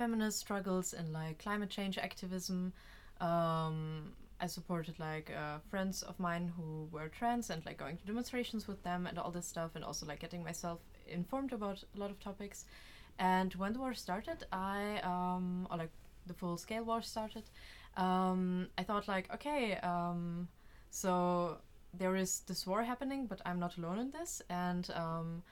feminist struggles and like climate change activism. Um, I supported like uh, friends of mine who were trans and like going to demonstrations with them and all this stuff, and also like getting myself informed about a lot of topics. And when the war started, I um, or like the full scale war started, um, I thought like, okay, um, so there is this war happening, but I'm not alone in this, and um,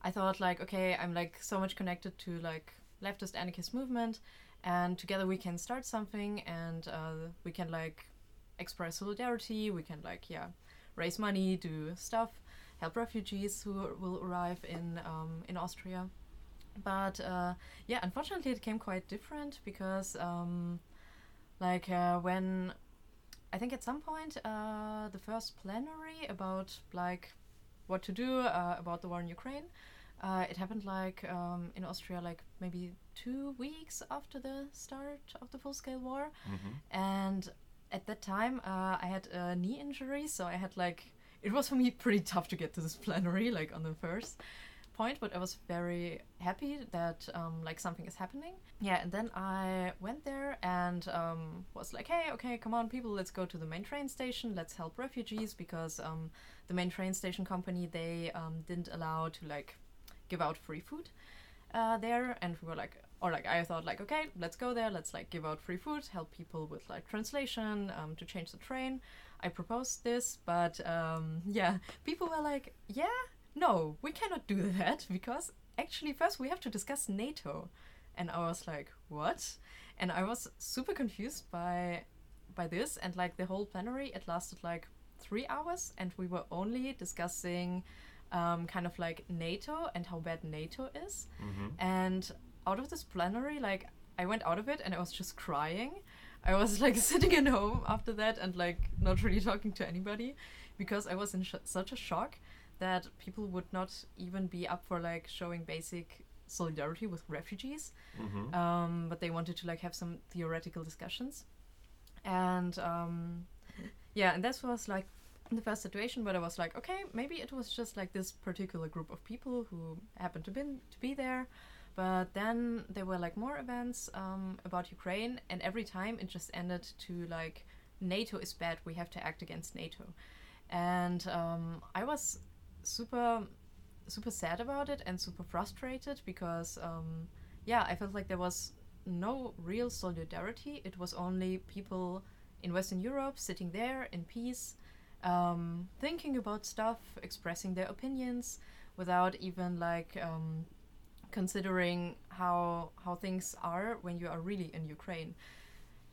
I thought like, okay, I'm like so much connected to like leftist anarchist movement, and together we can start something, and uh, we can like express solidarity. We can like yeah, raise money, do stuff, help refugees who will arrive in um, in Austria. But uh, yeah, unfortunately, it came quite different because um, like uh, when I think at some point uh, the first plenary about like what to do uh, about the war in Ukraine. Uh, it happened like um, in Austria, like maybe two weeks after the start of the full-scale war, Mm-hmm. and at that time uh, I had a knee injury, so I had like it was for me pretty tough to get to this plenary, like on the first point, but I was very happy that um, like something is happening. Yeah, and then I went there and um, was like, hey, okay, come on, people, let's go to the main train station. Let's help refugees because um, the main train station company they um, didn't allow to like give out free food uh, there, and we were like, or like I thought like, okay, let's go there. Let's like give out free food, help people with like translation um, to change the train. I proposed this, but um, yeah, people were like, yeah, no, we cannot do that because actually first we have to discuss NATO. And I was like, what? And I was super confused by by this and like the whole plenary it lasted like 3 hours and we were only discussing um, kind of like NATO and how bad NATO is. Mm-hmm. And out of this plenary, like I went out of it and I was just crying. I was like sitting at home after that and like not really talking to anybody because I was in sh- such a shock that people would not even be up for like showing basic solidarity with refugees. Mm-hmm. Um, but they wanted to like have some theoretical discussions. And um, yeah, and this was like the first situation where I was like, okay, maybe it was just like this particular group of people who happened to be to be there. But then there were like more events um, about Ukraine, and every time it just ended to like NATO is bad. We have to act against NATO. And um, I was super, super sad about it and super frustrated because, um, yeah, I felt like there was no real solidarity. It was only people in Western Europe sitting there in peace, um, thinking about stuff, expressing their opinions without even like um, considering how how things are when you are really in Ukraine.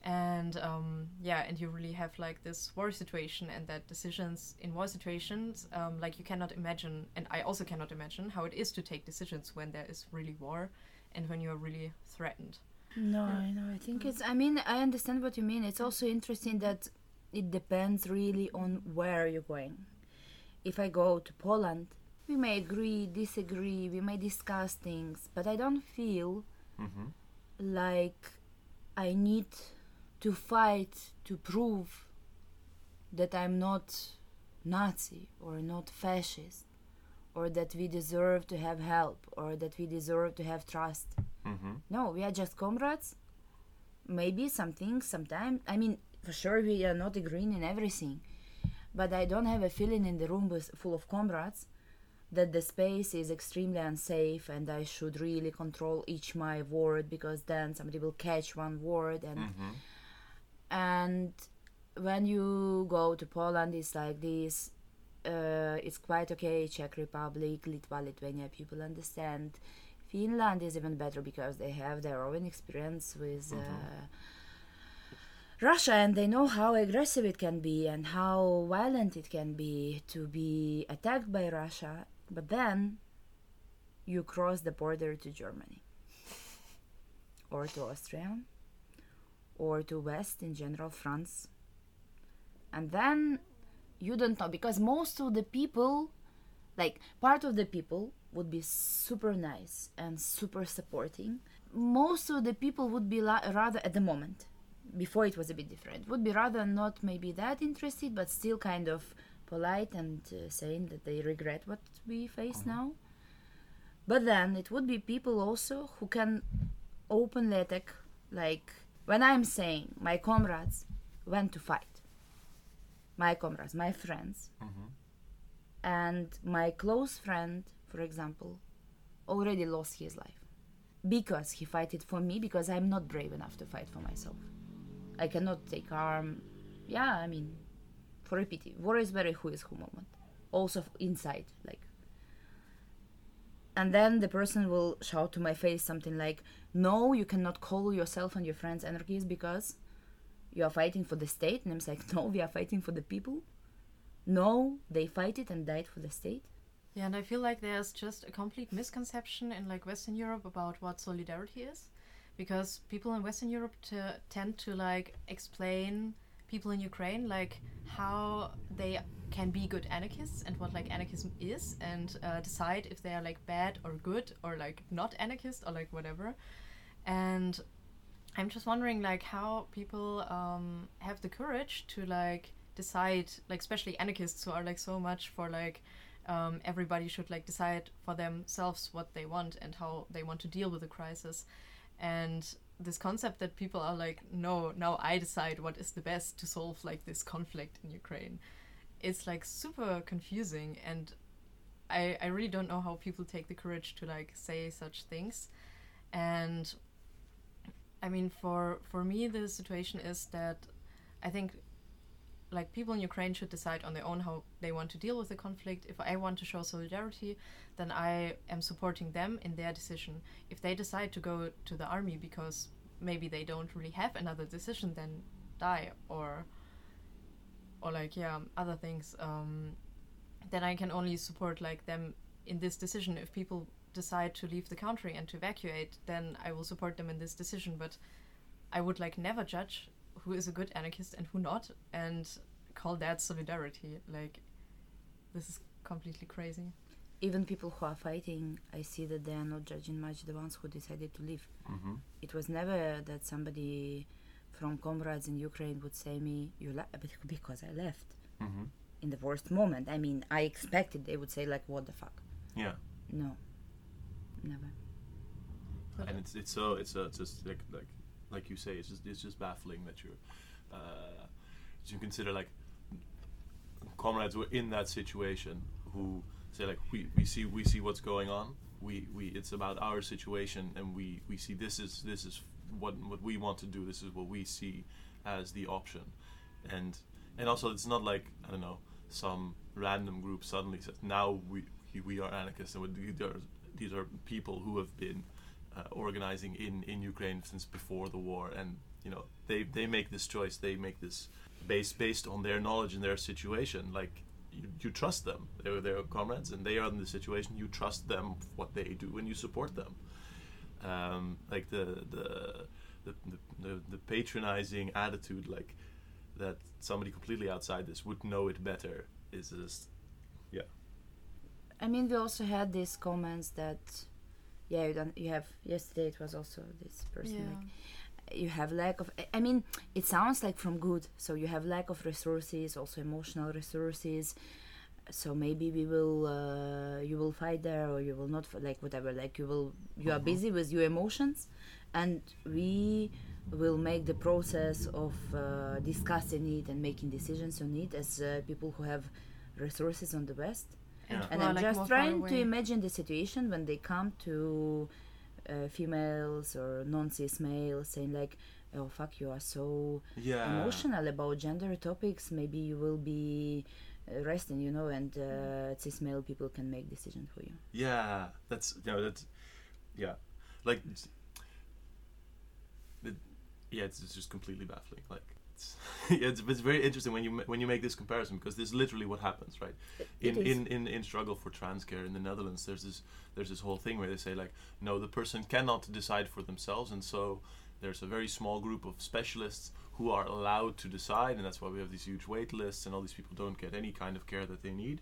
And um, yeah, and you really have like this war situation, and that decisions in war situations, um, like you cannot imagine, and I also cannot imagine how it is to take decisions when there is really war, and when you are really threatened. No, I know. I think it's. I mean, I understand what you mean. It's also interesting that it depends really on where you're going. If I go to Poland, we may agree, disagree, we may discuss things, but I don't feel Mm-hmm. like I need to fight to prove that I'm not Nazi or not fascist or that we deserve to have help or that we deserve to have trust. Mm-hmm. No, we are just comrades. Maybe some things, sometimes. I mean, for sure, we are not agreeing in everything. But I don't have a feeling in the room with, full of comrades that the space is extremely unsafe and I should really control each my word because then somebody will catch one word and Mm-hmm. and when you go to Poland, it's like this. Uh, it's quite okay. Czech Republic, Litva, Lithuania, people understand. Finland is even better because they have their own experience with uh, Russia and they know how aggressive it can be and how violent it can be to be attacked by Russia. But then you cross the border to Germany or to Austria or to West in general, France. And then you don't know because most of the people, like part of the people, would be super nice and super supporting. Most of the people would be la- rather at the moment, before it was a bit different, would be rather not maybe that interested, but still kind of polite and uh, saying that they regret what we face now. But then it would be people also who can openly attack, like when I'm saying my comrades went to fight, my comrades, my friends, Mm-hmm. and my close friend, for example, already lost his life because he fighted for me because I'm not brave enough to fight for myself. I cannot take harm. Yeah, I mean, for a pity, war is very who is who moment. Also inside, like. And then the person will shout to my face something like, "No, you cannot call yourself and your friends anarchists because you are fighting for the state." And I'm like, "No, we are fighting for the people." No, they fight it and died for the state. Yeah, and I feel like there's just a complete misconception in like Western Europe about what solidarity is, because people in Western Europe tend to like explain people in Ukraine like how they can be good anarchists and what like anarchism is, and uh, decide if they are like bad or good or like not anarchist or like whatever. And I'm just wondering like how people um, have the courage to like decide like especially anarchists who are like so much for like um, everybody should like decide for themselves what they want and how they want to deal with the crisis and this concept that people are like no now i decide what is the best to solve like this conflict in ukraine it's like super confusing. And i i really don't know how people take the courage to like say such things. And i mean for for me the situation is that i think like people in Ukraine should decide on their own how they want to deal with the conflict. If I want to show solidarity, then I am supporting them in their decision. If they decide to go to the army because maybe they don't really have another decision, then die or or like yeah other things. Um, then I can only support like them in this decision. If people decide to leave the country and to evacuate, then I will support them in this decision. But I would like never judge who is a good anarchist and who not and call that solidarity like this is completely crazy Even people who are fighting, I see that they are not judging much the ones who decided to leave. Mm-hmm. It was never that somebody from comrades in Ukraine would say me, "You left," because I left Mm-hmm. in the worst moment. I mean, I expected they would say like, "What the fuck." Yeah. No, never. and it's it's so it's so it's just like like like you say it's just it's just baffling that you're uh, you consider like comrades who are in that situation who say like we, we see we see what's going on. We, we it's about our situation and we, we see this is this is what what we want to do. This is what we see as the option. And and also it's not like I don't know some random group suddenly says now we we are anarchists and these are these are people who have been uh, organizing in in Ukraine since before the war. And you know they they make this choice. They make this based based on their knowledge and their situation. Like you, you trust them. They're their comrades and they are in the situation. You trust them what they do and you support them. Um, like the the the, the, the patronizing attitude like that somebody completely outside this would know it better is just yeah. I mean, we also had these comments that, yeah, you don't. You have yesterday. It was also this person. Yeah. Like, you have lack of. I- mean, it sounds like from good. So you have lack of resources, also emotional resources. So maybe we will, uh, you will fight there, or you will not. f- Like whatever. Like you will, you are Mhm. busy with your emotions, and we will make the process of uh, discussing it and making decisions on it as uh, people who have resources on the west Yeah. and who are, I'm like, just trying to imagine the situation when they come to uh, females or non-cis males saying like, "Oh fuck, you are so yeah emotional about gender topics. Maybe you will be uh, resting, you know, and uh, cis male people can make decision for you." Yeah, that's you know that's yeah, like it, yeah, it's, it's just completely baffling. Like it's it's, it's very interesting when you when you make this comparison because this is literally what happens, right? In in, in in struggle for trans care in the Netherlands, there's this there's this whole thing where they say like, no, the person cannot decide for themselves, and so there's a very small group of specialists who are allowed to decide, and that's why we have these huge wait lists, and all these people don't get any kind of care that they need.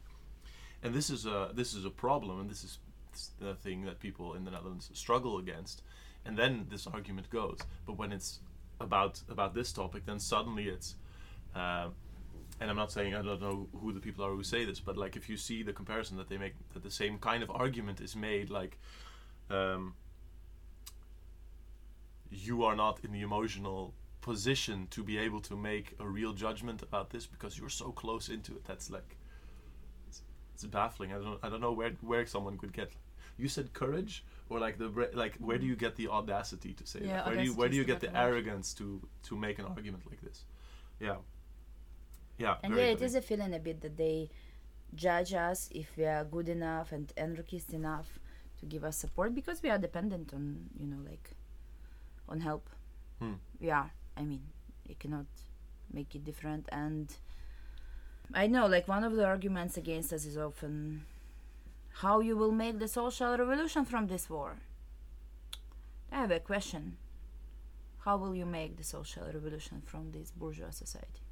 And this is a this is a problem, and this is the thing that people in the Netherlands struggle against. And then this argument goes, but when it's about about this topic, then suddenly it's. Uh, and I'm not saying I don't know who the people are who say this, but like if you see the comparison that they make, that the same kind of argument is made, like um, you are not in the emotional position to be able to make a real judgment about this because you're so close into it. That's like it's, it's baffling. I don't I don't know where where someone could get. You said courage, or like the like where do you get the audacity to say Yeah, that? Where do you where do you get the the word. arrogance to to make an argument like this? Yeah. Yeah. And yeah, it funny. is a feeling a bit that they judge us if we are good enough and anarchist enough to give us support because we are dependent on you know like on help. Hmm. We are. I mean, you cannot make it different. And I know, like one of the arguments against us is often how you will make the social revolution from this war. I have a question. How will you make the social revolution from this bourgeois society?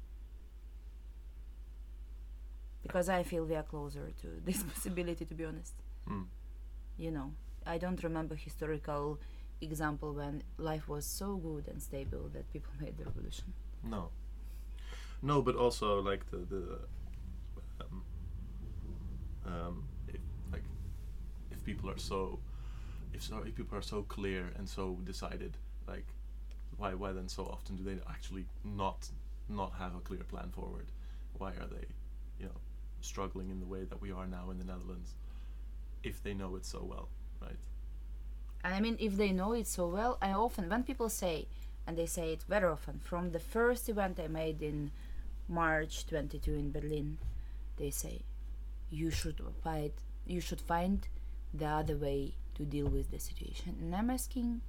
because I feel we are closer to this possibility, to be honest. Hmm. You know, I don't remember historical example when life was so good and stable that people made the revolution. No. No, but also like the the um, um, if, like if people are so if so if people are so clear and so decided, like why why then so often do they actually not not have a clear plan forward? Why are they, you know, struggling in the way that we are now in the Netherlands? If they know it so well, right? And I mean, if they know it so well, I often, when people say, and they say it very often, from the first event I made in March 22 in Berlin, they say, you should fight, you should find the other way to deal with the situation. And I'm asking,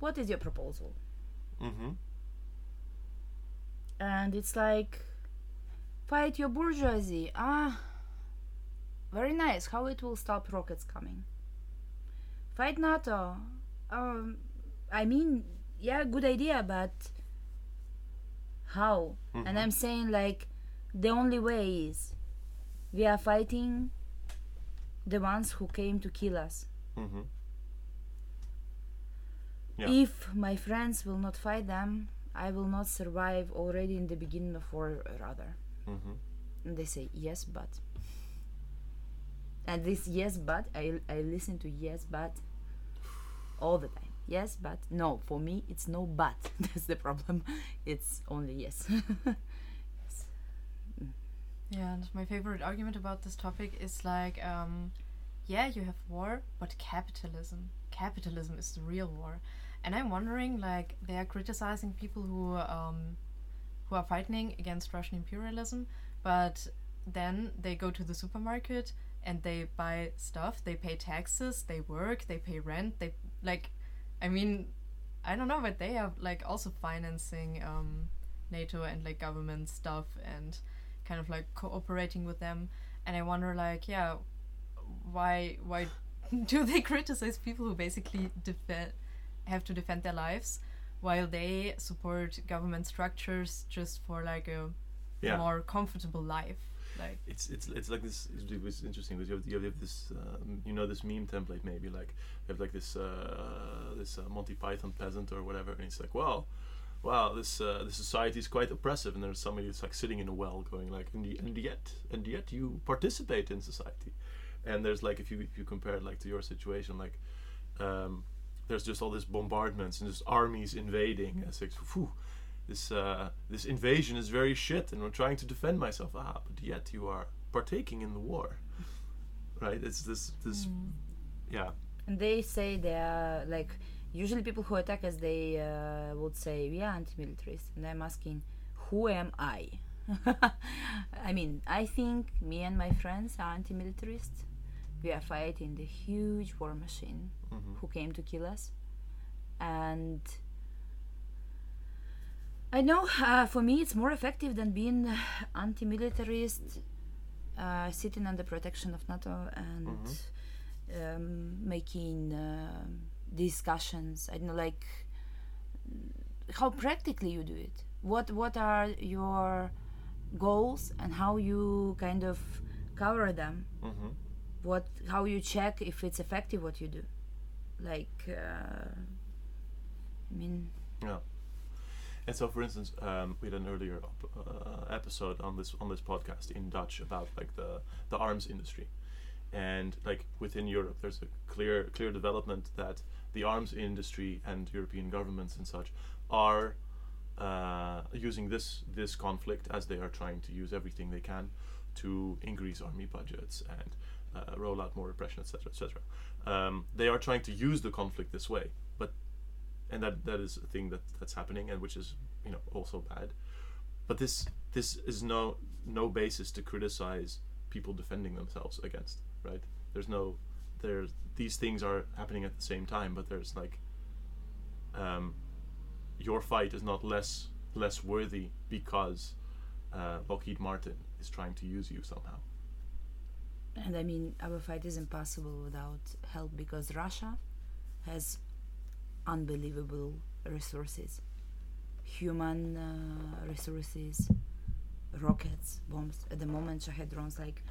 what is your proposal? Mm-hmm. and it's like fight your bourgeoisie ah very nice how it will stop rockets coming fight nato um i mean yeah good idea but how and Mhm. i'm saying like the only way is we are fighting the ones who came to kill us. Mm-hmm. Yeah. if my friends will not fight them i will not survive already in the beginning of war rather. Mm-hmm. and they say yes but. And this yes but i i listen to yes but all the time. Yes but no for me it's no but. That's the problem. It's only yes Yeah, and my favorite argument about this topic is like, um, yeah, you have war, but capitalism. Capitalism is the real war. And I'm wondering, like, they are criticizing people who um, who are fighting against Russian imperialism, but then they go to the supermarket and they buy stuff, they pay taxes, they work, they pay rent, they like, I mean, I don't know, but they are like also financing um, NATO and like government stuff and kind of like cooperating with them. And I wonder, like, yeah, why why do they criticize people who basically defend have to defend their lives while they support government structures just for like a Yeah. more comfortable life? Like, it's it's it's like this. It was interesting because you have, you have this um, you know this meme template maybe like you have like this uh, this uh, Monty Python peasant or whatever, and it's like, well, wow, this uh, this society is quite oppressive, and there's somebody that's like sitting in a well, going like, and, y- and yet and yet you participate in society, and there's like if you if you compare it like to your situation, like. Um, there's just all this bombardments and just armies invading. And it's like, phew, this uh, this invasion is very shit, and I'm trying to defend myself. Ah, but yet you are partaking in the war, right? It's this this yeah And they say they are like usually people who attack us they uh, would say we are anti-militarist, and I'm asking who am I? I mean, I think me and my friends are anti-militarist. We are fighting the huge war machine hmm who came to kill us, and I know uh, for me it's more effective than being anti-militarist, uh, sitting under protection of NATO and um, making uh, discussions. I don't know, like how practically you do it. What what are your goals and how you kind of cover them? hmm What how you check if it's effective what you do? Like, uh, I mean, yeah. And so, for instance, um, we had an earlier op- uh, episode on this on this podcast in Dutch about like the the arms industry, and like within Europe, there's a clear clear development that the arms industry and European governments and such are uh, using this this conflict as they are trying to use everything they can to increase army budgets and uh, roll out more repression, etc., etc. Um, they are trying to use the conflict this way, but and that that is a thing that that's happening and which is you know also bad. But this this is no no basis to criticize people defending themselves against, right? There's no there's these things are happening at the same time, but there's like um, your fight is not less less worthy because uh, Lockheed Martin is trying to use you somehow. and I mean, our fight is impossible without help because Russia has unbelievable resources, human uh, resources, rockets, bombs. At the moment, Shahed drones, like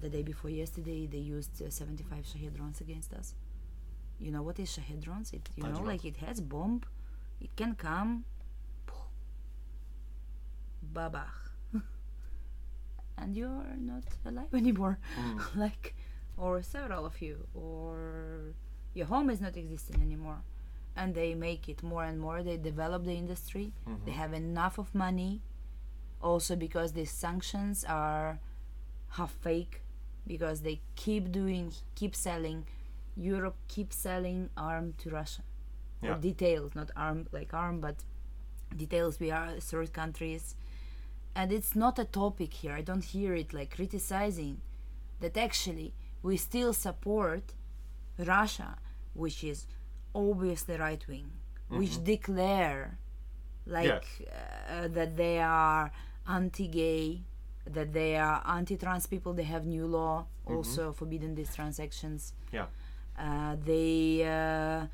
the day before yesterday, they used uh, 75 Shahed drones against us. You know what is Shahed drones? It you know Tajmak. like it has bomb, it can come, babach, and you're not alive anymore Mm. like or several of you or your home is not existing anymore and they make it more and more they develop the industry they Mhm. have enough of money also because these sanctions are half fake because they keep doing keep selling. Europe keep selling arm to russia. Yeah. or details not arm like arm but details we are third countries. And it's not a topic here. I don't hear it like criticizing that actually we still support russia which is obviously right wing which Mhm. declare like uh, that they are anti-gay that they are anti-trans people they have new law also forbidding these transactions. Yeah. uh, they uh,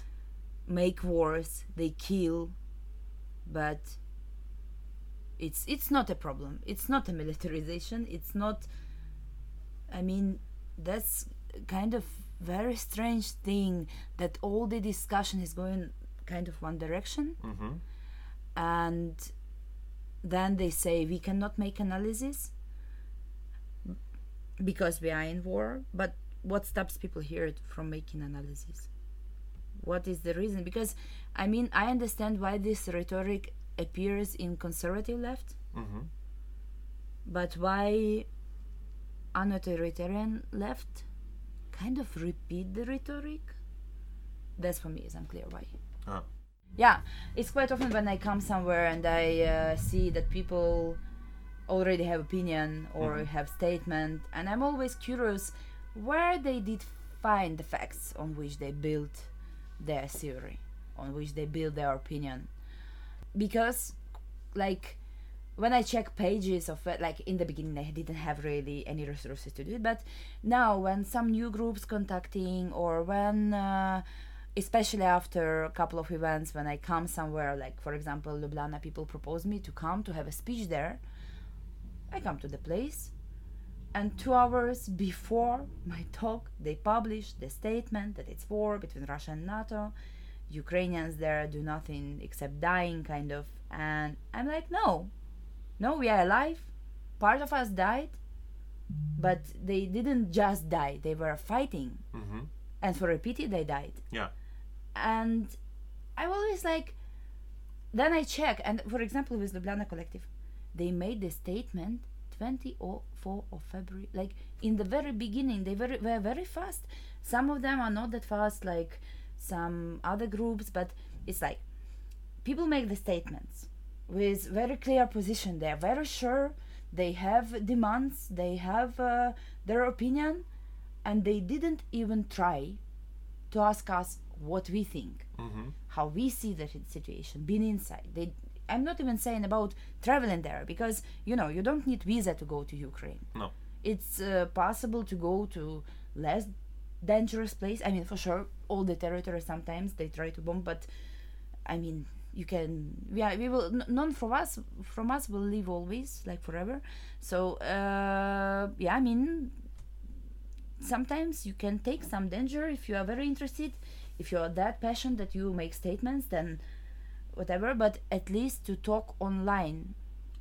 make wars they kill but it's it's not a problem. It's not a militarization. It's not i mean that's kind of very strange thing that all the discussion is going kind of one direction. Mm-hmm. and then they say we cannot make analysis because we are in war but what stops people here from making analysis what is the reason because i mean i understand why this rhetoric appears in conservative left Mm-hmm. but why an authoritarian left kind of repeat the rhetoric? That's for me is unclear why. Ah. Yeah, it's quite often when I come somewhere and I uh, see that people already have opinion or Mhm. have statement, and I'm always curious where they did find the facts on which they built their theory, on which they build their opinion, because like when I check pages of it, like in the beginning, I didn't have really any resources to do it. But now, when some new groups contacting, or when, uh, especially after a couple of events, when I come somewhere, like for example, Ljubljana, people propose me to come to have a speech there. I come to the place, and two hours before my talk, they publish the statement that it's war between Russia and NATO. Ukrainians there do nothing except dying, kind of. And I'm like, no, no, we are alive. Part of us died, but they didn't just die, they were fighting. Mm-hmm. And for a pity, they died. Yeah. And I always like, then I check, and for example, with Ljubljana Collective, they made the statement 24 of February, like in the very beginning, they very, were very fast. Some of them are not that fast, like some other groups, but it's like people make the statements with very clear position. They are very sure. They have demands. They have uh, their opinion, and they didn't even try to ask us what we think, Mm-hmm. how we see the situation, being inside. They, I'm not even saying about traveling there because you know you don't need visa to go to Ukraine. No. It's uh, possible to go to less dangerous place. I mean, for sure, all the territory sometimes they try to bomb, but I mean, you can. Yeah, we will. n- None from us, from us, will live always, like forever. So uh, yeah, I mean, sometimes you can take some danger if you are very interested. If you are that passionate that you make statements, then whatever. But at least to talk online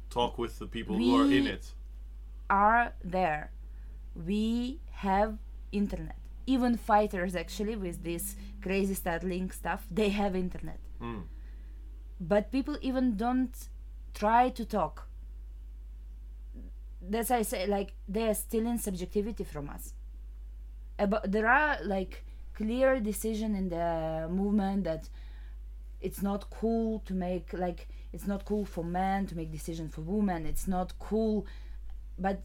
Talk with the people who are in it. are there. We have internet. Even fighters, actually, with this crazy Starlink stuff, they have internet. Mm. But people even don't try to talk. That's why I say, like, they are stealing subjectivity from us. About, there are, like, clear decision in the movement that it's not cool to make, like, it's not cool for men to make decisions for women. It's not cool but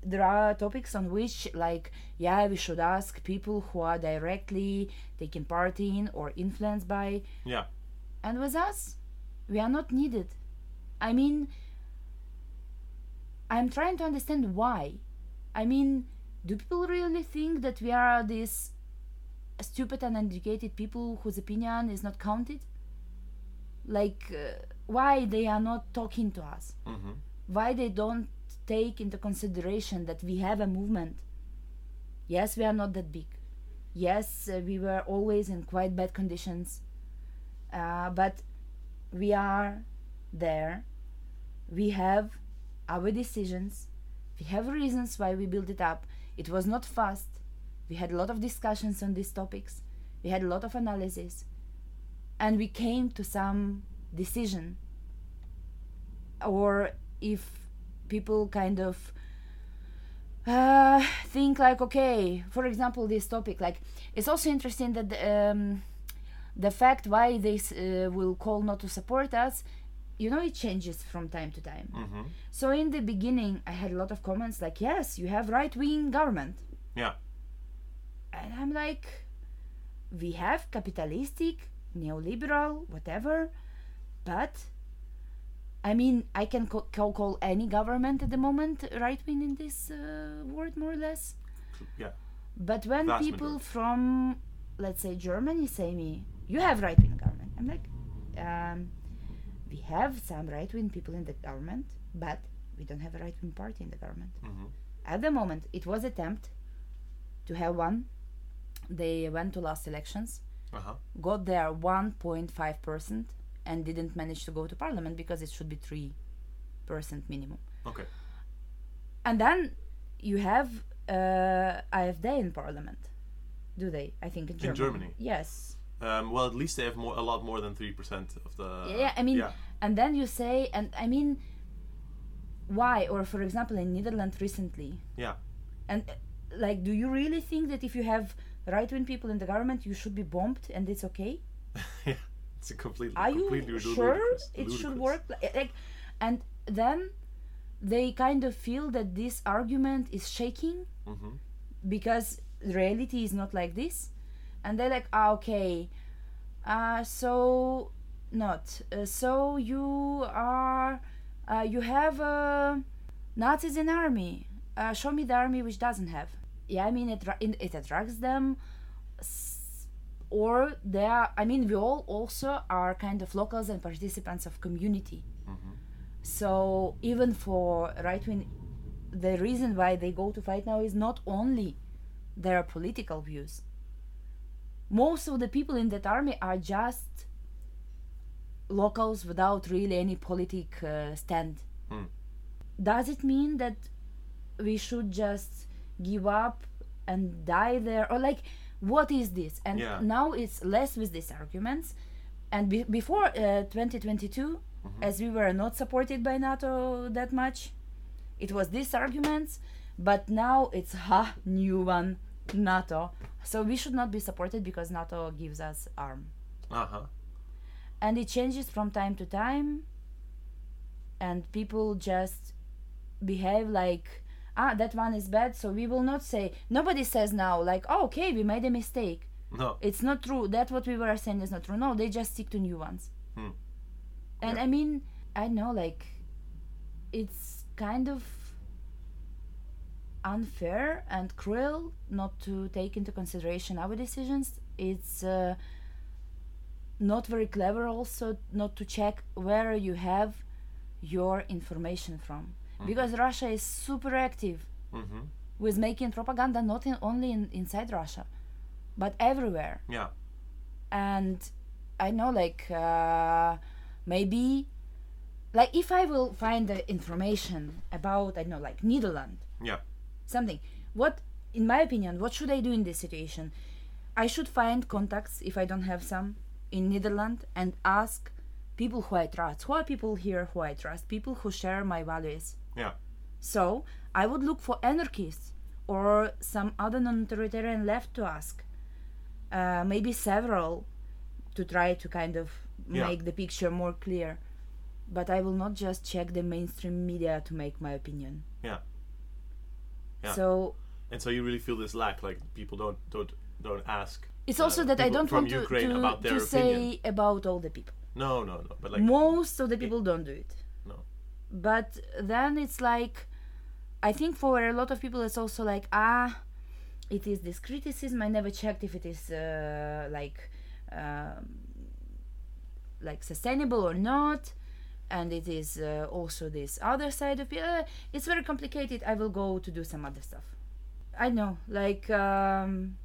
there are topics on which like yeah we should ask people who are directly taking part in or influenced by Yeah. and with us we are not needed i mean i'm trying to understand why i mean do people really think that we are these stupid and uneducated people whose opinion is not counted like uh, why they are not talking to us. Mm-hmm. why they don't take into consideration that we have a movement. Yes we are not that big. Yes uh, we were always in quite bad conditions. Uh, but we are there. We have our decisions. We have reasons why we built it up. It was not fast. We had a lot of discussions on these topics. We had a lot of analysis and we came to some decision or if people kind of uh, think like okay for example this topic like it's also interesting that um, the fact why they uh, will call not to support us you know it changes from time to time Mm-hmm. so in the beginning i had a lot of comments like yes you have right-wing government Yeah. and i'm like we have capitalistic neoliberal whatever but i mean i can co- call, call any government at the moment right wing in this uh, word more or less Yeah. but when Vast people majority. from let's say germany say me you have right wing government i'm like um, we have some right wing people in the government but we don't have a right wing party in the government Mm-hmm. at the moment it was attempt to have one they went to last elections Uh-huh. got there 1.5 percent and didn't manage to go to parliament because it should be 3 percent minimum Okay. and then you have uh, afd in parliament do they i think in In germany, Germany? yes Um, well, at least they have more, a lot more than three percent of the. yeah i mean yeah. and then you say and i mean why? Or for example, in Netherlands recently, Yeah. and uh, like, do you really think that if you have right-wing people in the government, you should be bombed and it's okay? yeah. It's a completely. Are completely you sure it ludicrous. should work? Like, and then they kind of feel that this argument is shaking Mm-hmm. because reality is not like this and they're like ah, okay uh, so not uh, so you are uh, you have uh, nazis in army uh, show me the army which doesn't have yeah i mean it, it, attracts them or they are i mean we all also are kind of locals and participants of community Mm-hmm. so even for right wing, the reason why they go to fight now is not only their political views. Most of the people in that army are just locals without really any politic uh, stand. Hmm. Does it mean that we should just give up and die there, or like, what is this? And Yeah. now it's less with these arguments. And be- before uh, 2022, Mm-hmm. as we were not supported by NATO that much, it was these arguments. But now it's ha new one, NATO. So we should not be supported because NATO gives us arm, Uh huh. and it changes from time to time. And people just behave like ah that one is bad, so we will not say. Nobody says now like oh, okay we made a mistake. No. It's not true. That what we were saying is not true. No, they just stick to new ones. Hmm. And Yeah. I mean, I know like it's kind of unfair and cruel not to take into consideration our decisions. It's uh, not very clever also not to check where you have your information from because Russia is super active Mm-hmm. with making propaganda not in, only in, inside Russia but everywhere. Yeah. and I know like uh, maybe like if I will find the information about I don't know like Netherlands. Yeah. something. What in my opinion what should I do in this situation? I should find contacts if I don't have some in Netherlands and ask people who I trust. Who are people here who I trust? People who share my values Yeah. so I would look for anarchists or some other non-authoritarian left to ask. Uh, maybe several to try to kind of Yeah. make the picture more clear. But I will not just check the mainstream media to make my opinion. Yeah. Yeah. So And so you really feel this lack, like people don't don't don't ask. it's uh, also that I don't want to, Ukraine to, about their to opinion. say about all the people. No, no, no. But like, Most of the people don't do it. But then it's like, I think for a lot of people it's also like, ah, it is this criticism. I never checked if it is uh, like, um, like sustainable or not. And it is uh, also this other side of it. Uh, it's very complicated. I will go to do some other stuff. I know, like, um,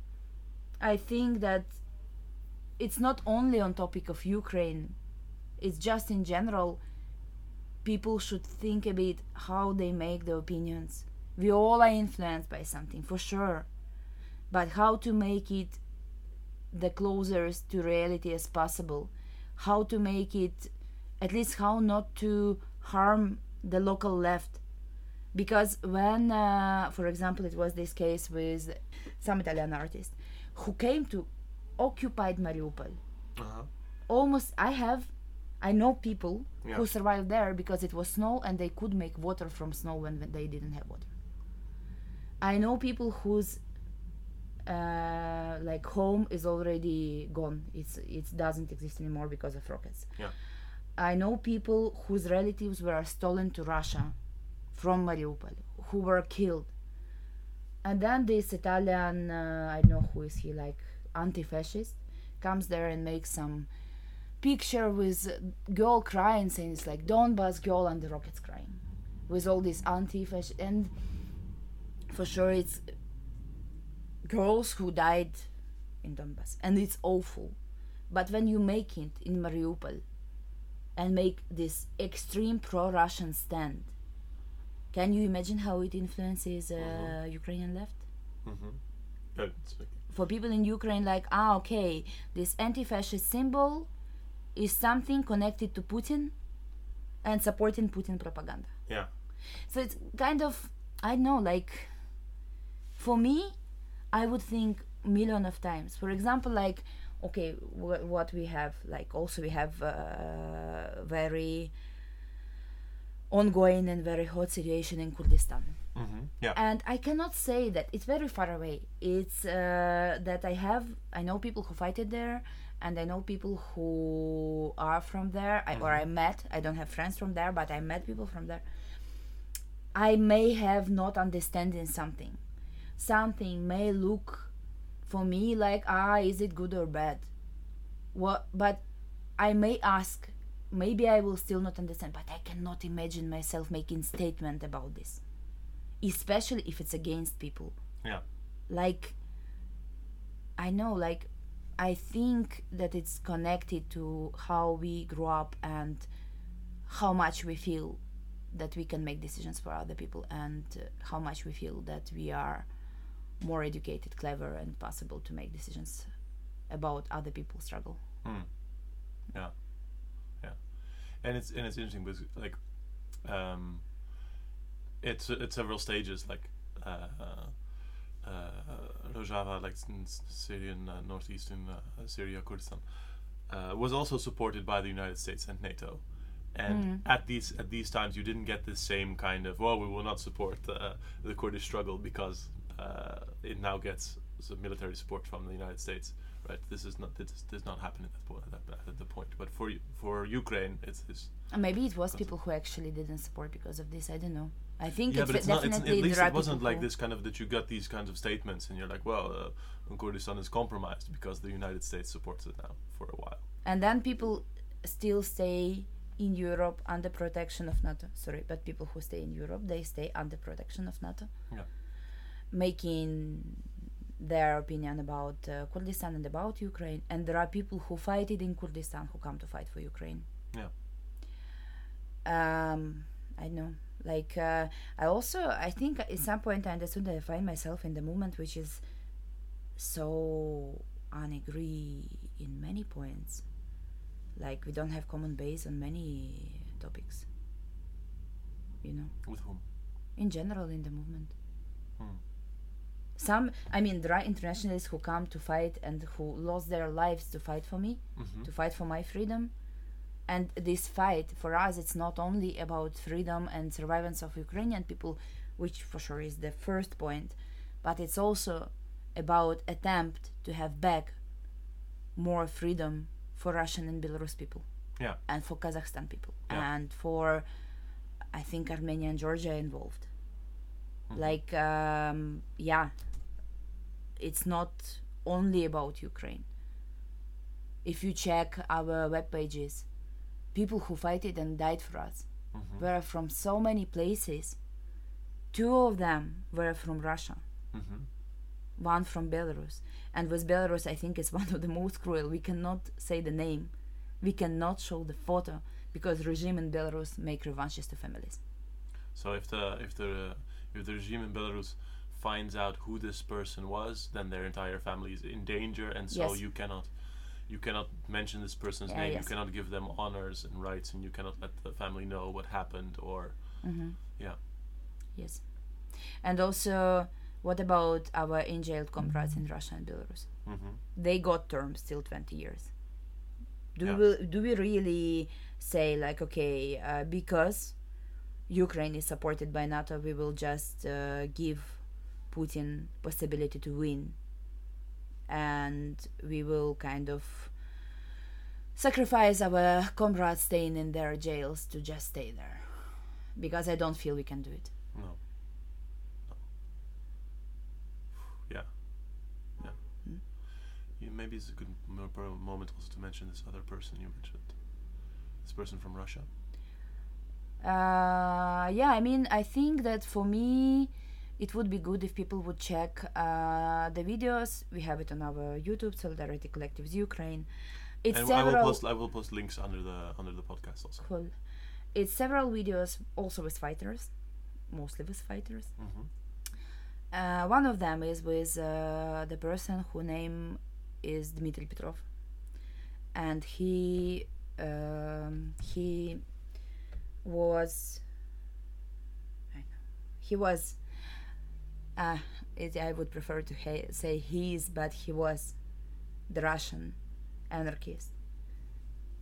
I think that it's not only on topic of Ukraine it's just in general people should think a bit how they make their opinions. We all are influenced by something for sure. But how to make it the closest to reality as possible? How to make it at least how not to harm the local left? Because when uh, for example it was this case with some italian artist who came to occupied mariupol. Uh-huh. almost i have i know people Yeah. who survived there because it was snow and they could make water from snow when, when they didn't have water i know people whose uh, like home is already gone it's it doesn't exist anymore because of rockets Yeah. i know people whose relatives were stolen to russia from mariupol who were killed and then this italian uh, i don't know who is he like anti-fascist comes there and makes some picture with girl crying saying it's like donbass girl and the rockets crying with all this anti-fascist and for sure it's girls who died in donbass and it's awful but when you make it in mariupol and make this extreme pro-russian stand can you imagine how it influences uh, Mhm. ukrainian left Mm-hmm. Yeah, it's like- for people in Ukraine, like, ah, okay, this anti fascist symbol is something connected to Putin and supporting Putin propaganda. yeah. So it's kind of I know like for me, I would think million of times. For example, like okay, wh- what we have like also we have uh, very ongoing and very hot situation in Kurdistan. Mm-hmm. Yeah. and i cannot say that it's very far away it's uh, that i have i know people who fight it there and i know people who are from there I, or i met i don't have friends from there but i met people from there. I may have not understanding something. Something may look for me like ah is it good or bad? What but i may ask maybe i will still not understand but i cannot imagine myself making statement about this. Especially if it's against people. Yeah. like i know like i think that it's connected to how we grow up and how much we feel that we can make decisions for other people and uh, how much we feel that we are more educated clever and possible to make decisions about other people's struggle. Hmm. Yeah, yeah, and it's and it's interesting because like, um, it's it's several stages like, uh, uh, Rojava like in Syrian uh, northeastern uh, Syria Kurdistan uh, was also supported by the United States and NATO, and at these at these times you didn't get the same kind of well we will not support uh, the Kurdish struggle because uh, it now gets some military support from the United States right? This is not this does not happen at that point. At, that, at the point, but for for Ukraine, it's, it's maybe it was people who actually didn't support because of this i don't know i think yeah, it's but it's not. It's, at least it wasn't people like this kind of that you got these kinds of statements, and you're like, well, uh, Kurdistan is compromised because the United States supports it now for a while. and then people still stay in Europe under protection of NATO. Sorry, but people who stay in Europe they stay under protection of NATO, Yeah. making their opinion about uh, Kurdistan and about Ukraine. And there are people who fight it in Kurdistan who come to fight for Ukraine. Yeah. Um, I know. Like uh, I also I think at some point I understood that I find myself in the movement which is so unagree in many points. Like we don't have common base on many topics. You know, With whom? in general in the movement. Some, I mean, there are internationalists who come to fight and who lost their lives to fight for me, Mhm. to fight for my freedom. And this fight for us, it's not only about freedom and survivance of Ukrainian people, which for sure is the first point, but it's also about attempt to have back more freedom for Russian and Belarus people. Yeah. And for Kazakhstan people. Yeah. And for, I think, Armenia and Georgia involved. Mhm. Like, um, yeah, it's not only about Ukraine. If you check our web pages, people who fight it and died for us Mhm. were from so many places. Two of them were from Russia, Mhm. one from Belarus. And with Belarus, I think it's one of the most cruel. We cannot say the name, we cannot show the photo because regime in Belarus make revanches to families. So if the if the if the regime in Belarus finds out who this person was, then their entire family is in danger, and so Yes. you cannot you cannot mention this person's Yeah, name. yes. You cannot give them honors and rights, and you cannot let the family know what happened. Or Mm-hmm. Yeah. Yes. And also, what about our in jailed comrades in Russia and Belarus? hmm They got terms till 20 years. Do Yeah. we do we really say like okay uh, because Ukraine is supported by NATO we will just uh, give Putin possibility to win and we will kind of sacrifice our comrades staying in their jails to just stay there because I don't feel we can do it. No. No. Yeah. Yeah. Hmm? yeah. Maybe it's a good moment also to mention this other person you mentioned. This person from Russia. Uh, yeah, I mean, I think that for me, it would be good if people would check uh, the videos. We have it on our YouTube, Solidarity Collectives Ukraine. It's and I several. will post I will post links under the under the podcast also. Cool. It's several videos also with fighters, mostly with fighters. hmm Uh, one of them is with uh, the person whose name is Dmitry Petrov, and he um, he was he was. Uh, it, I would prefer to ha- say he's, but he was the Russian anarchist.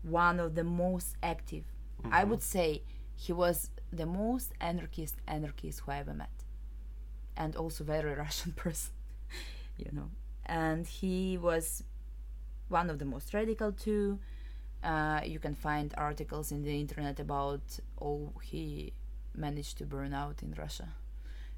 One of the most active. I Mhm. would say he was the most anarchist anarchist who I ever met, and also very Russian person, you know. And he was one of the most radical too. Uh, you can find articles in the internet about all he managed to burn out in Russia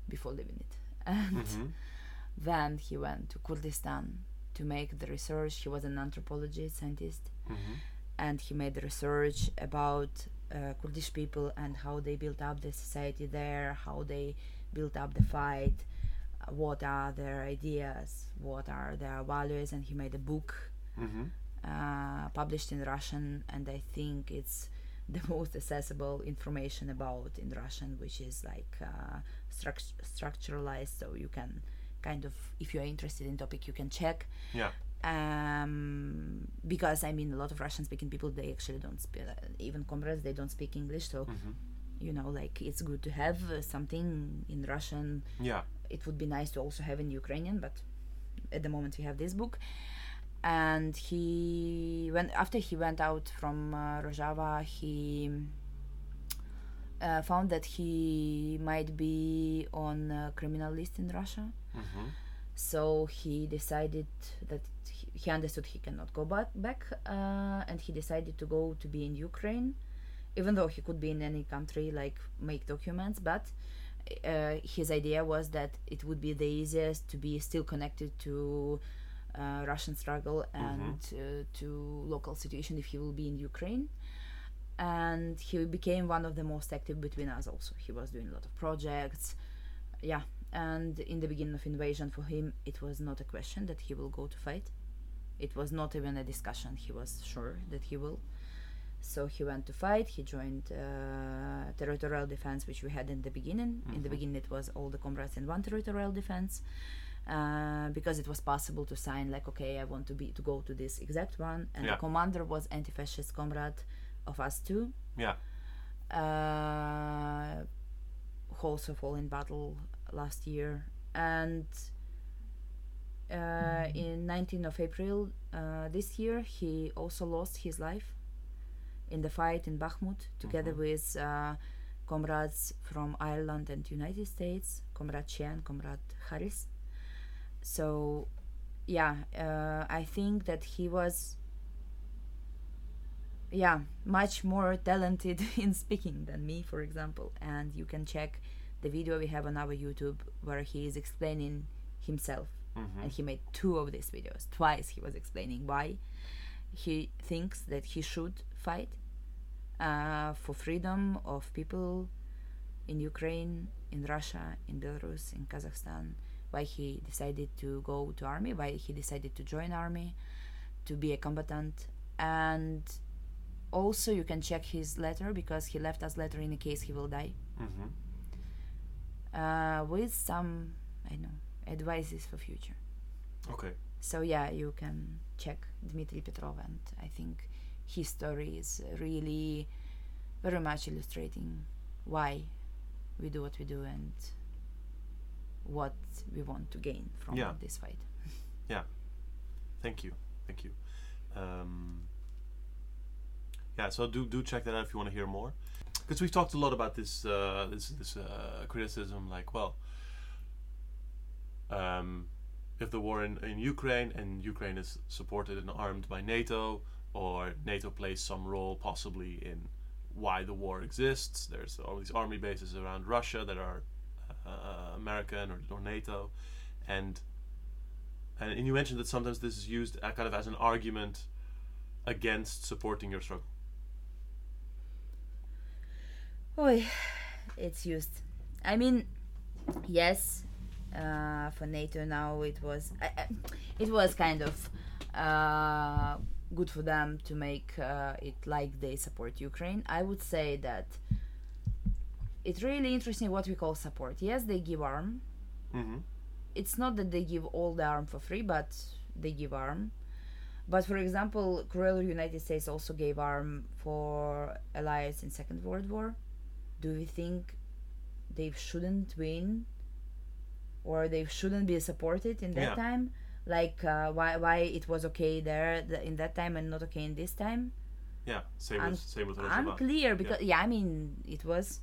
before leaving it. And Mhm. then he went to Kurdistan to make the research. He was an anthropology scientist Mhm. and he made the research about uh, Kurdish people and how they built up the society there, how they built up the fight, uh, what are their ideas, what are their values, and he made a book Mhm. uh, published in Russian, and I think it's the most accessible information about in Russian, which is like uh, struct- structuralized, so you can kind of, if you are interested in topic, you can check. Yeah. Um, because I mean, a lot of Russian-speaking people they actually don't speak, even comrades they don't speak English, so Mhm. you know, like it's good to have uh, something in Russian Yeah. it would be nice to also have in Ukrainian, but at the moment we have this book. And he went after he went out from uh, Rojava, he uh, found that he might be on a criminal list in Russia. Mhm. So he decided that he, he understood he cannot go back, back uh, and he decided to go to be in Ukraine, even though he could be in any country, like make documents. But uh, his idea was that it would be the easiest to be still connected to uh, Russian struggle and uh, to local situation if he will be in Ukraine. And he became one of the most active between us. Also, he was doing a lot of projects. Yeah, and in the beginning of invasion for him it was not a question that he will go to fight it was not even a discussion he was sure that he will so he went to fight he joined uh, territorial defense which we had in the beginning in the Mhm. beginning it was all the comrades in one territorial defense uh, because it was possible to sign like okay i want to be to go to this exact one and Yeah. the commander was anti-fascist comrade of us too Yeah. uh, who also fall in battle last year and uh, in 19th of april uh, this year he also lost his life in the fight in bakhmut together Mhm. with uh, comrades from ireland and united states comrade chen comrade harris so yeah uh, i think that he was yeah much more talented in speaking than me for example. And you can check the video we have on our youtube where he is explaining himself. Mhm. and he made two of these videos. Twice he was explaining why he thinks that he should fight uh, for freedom of people in ukraine in russia in belarus in kazakhstan why he decided to go to army why he decided to join army to be a combatant and also you can check his letter because he left us letter in case he will die Mhm. uh, with some i know advices for future Okay. so yeah you can check dmitry petrov and i think his story is really very much illustrating why we do what we do and what we want to gain from Yeah. this fight yeah. Thank you. Thank you. Um, yeah, so do do check that out if you want to hear more, because we've talked a lot about this uh, this this uh, criticism, like well, um, if the war in, in Ukraine and Ukraine is supported and armed by NATO, or NATO plays some role possibly in why the war exists. There's all these army bases around Russia that are uh, American or, or NATO, and and, you mentioned that sometimes this is used uh, kind of as an argument against supporting your struggle. Oy, it's used. I mean, yes, uh, for NATO now it was I, it was kind of uh, good for them to make uh, it like they support Ukraine. I would say that it's really interesting what we call support. Yes, they give arm. Mm-hmm. It's not that they give all the arm for free, but they give arm. But for example, cruel United States also gave arm for allies in Second World War. Do we think they shouldn't win or they shouldn't be supported in that Yeah. time like uh, why why it was okay there th- in that time and not okay in this time Yeah, same Un- with same with unclear because yeah. i mean it was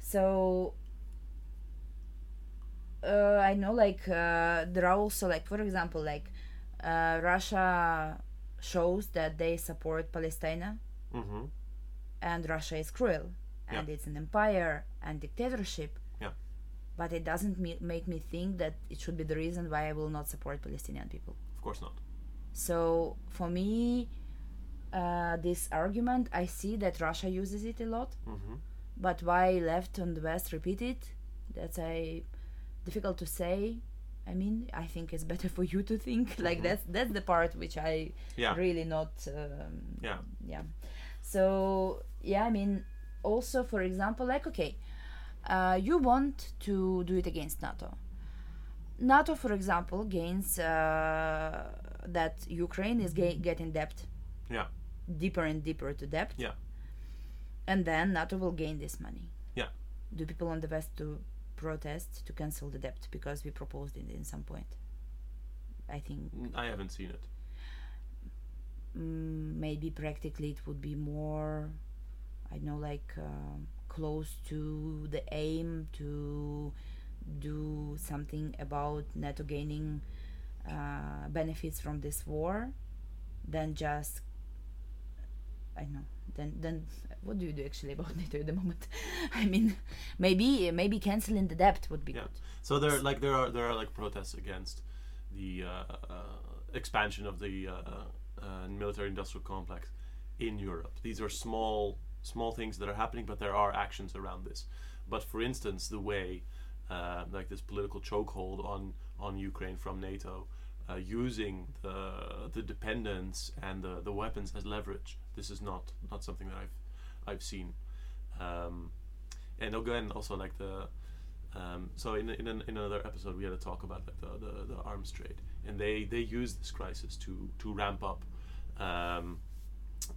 so uh, i know like uh, there are also like for example like uh, russia shows that they support palestine Mm-hmm. and russia is cruel and it's an empire and dictatorship Yeah. but it doesn't me- make me think that it should be the reason why i will not support palestinian people Of course not. so for me uh, this argument i see that russia uses it a lot Mm-hmm. But why left and the west repeat it that's a difficult to say i mean i think it's better for you to think like Mhm. that's that's the part which i Yeah. really not um, Yeah. yeah so yeah i mean also for example like okay uh, you want to do it against nato nato for example gains uh, that ukraine is ga- getting debt Yeah. deeper and deeper to debt Yeah. And then nato will gain this money Yeah. do people on the west to protest to cancel the debt because we proposed it in some point i think I haven't seen it. mm, maybe practically it would be more i know like um close to the aim to do something about nato gaining uh, benefits from this war than just i know then then what do you do actually about nato at the moment i mean maybe maybe canceling the debt would be Yeah. good So there, like, there are there are like protests against the uh, uh, expansion of the uh, uh, military-industrial complex in Europe. These are small small things that are happening, but there are actions around this. But for instance, the way uh, like this political chokehold on on Ukraine from NATO, uh, using the the dependence and the, the weapons as leverage. This is not not something that I've I've seen. Um, and again, also like the um, so in in, an, in another episode we had a talk about like the, the, the arms trade, and they they use this crisis to to ramp up um,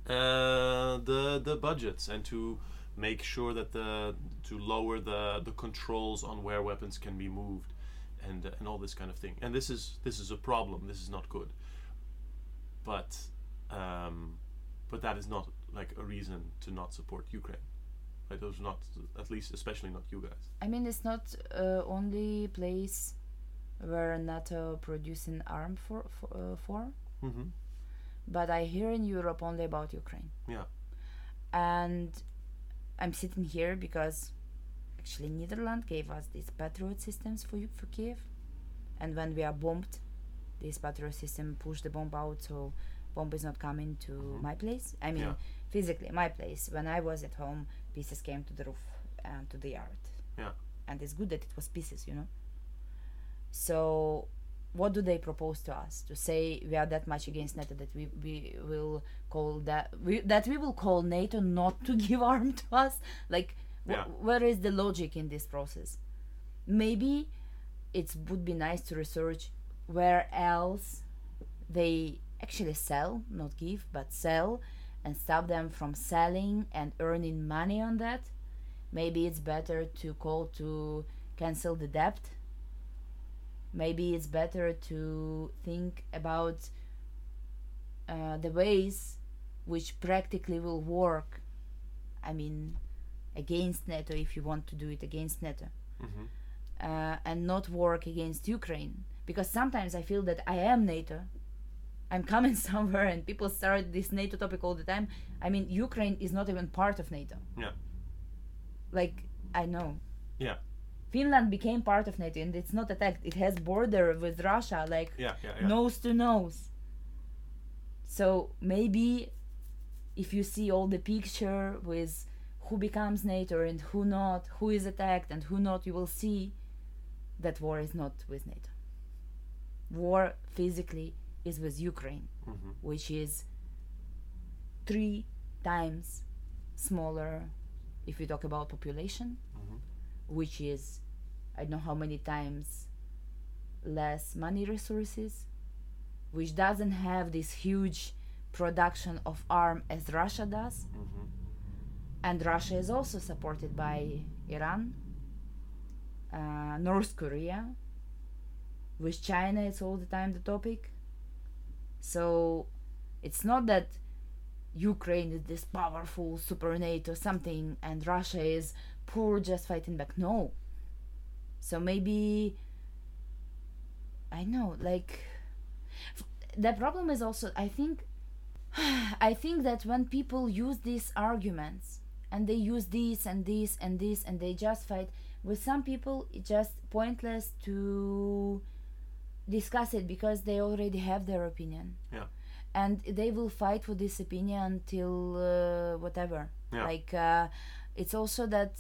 uh, the the budgets and to make sure that the to lower the the controls on where weapons can be moved and and all this kind of thing. And this is this is a problem. This is not good. But um, but that is not like a reason to not support Ukraine. Like those not at least especially not you guys. I mean, it's not uh, only place where NATO producing arm for for, uh, for, Mm-hmm. but I hear in Europe only about Ukraine. Yeah. And I'm sitting here because actually Netherlands gave us these Patriot systems for you for Kiev, and when we are bombed, this Patriot system push the bomb out, so bomb is not coming to Mhm. my place. I mean, Yeah. physically my place. When I was at home, pieces came to the roof and to the yard. Yeah. And it's good that it was pieces, you know. So, what do they propose to us? To say we are that much against NATO that we, we will call that we that we will call NATO not to give arm to us? Like, Yeah. where is the logic in this process? Maybe it would be nice to research where else they actually sell, not give, but sell, and stop them from selling and earning money on that. Maybe it's better to call to cancel the debt. Maybe it's better to think about uh, the ways which practically will work. I mean, against NATO if you want to do it against NATO Mm-hmm. uh, and not work against Ukraine. Because sometimes I feel that I am NATO. I'm coming somewhere and people start this NATO topic all the time. I mean, Ukraine is not even part of NATO. Yeah. Like, I know. Yeah. Finland became part of NATO and it's not attacked. It has border with Russia, like Yeah, yeah, yeah. nose to nose. So maybe if you see all the picture with who becomes NATO and who not, who is attacked and who not, you will see that war is not with NATO. War physically is with Ukraine, Mm-hmm. which is three times smaller if we talk about population, Mm-hmm. which is I don't know how many times less money resources, which doesn't have this huge production of arm as Russia does, Mm-hmm. And Russia is also supported by Iran, uh, North Korea. With China, it's all the time the topic. So it's not that Ukraine is this powerful super NATO something and Russia is poor just fighting back. No. So maybe I know like the problem is also I think I think that when people use these arguments and they use this and this and this and they just fight with some people it's just pointless to discuss it because they already have their opinion Yeah. and they will fight for this opinion until uh, whatever Yeah. like uh, it's also that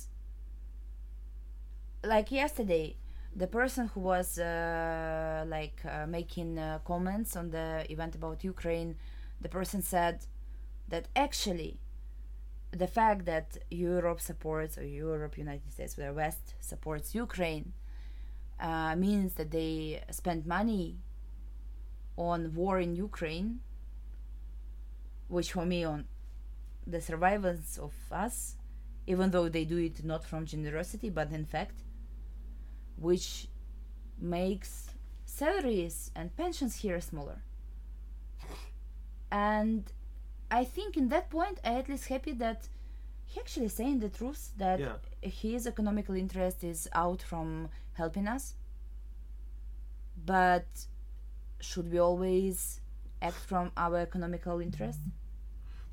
like yesterday the person who was uh, like uh, making uh, comments on the event about ukraine the person said that actually the fact that europe supports or europe united states the west supports ukraine uh, means that they spend money on war in ukraine which for me on the survivors of us even though they do it not from generosity but in fact which makes salaries and pensions here smaller. And i think in that point i at least happy that he actually saying the truth that Yeah. his economical interest is out from helping us but should we always act from our economical interest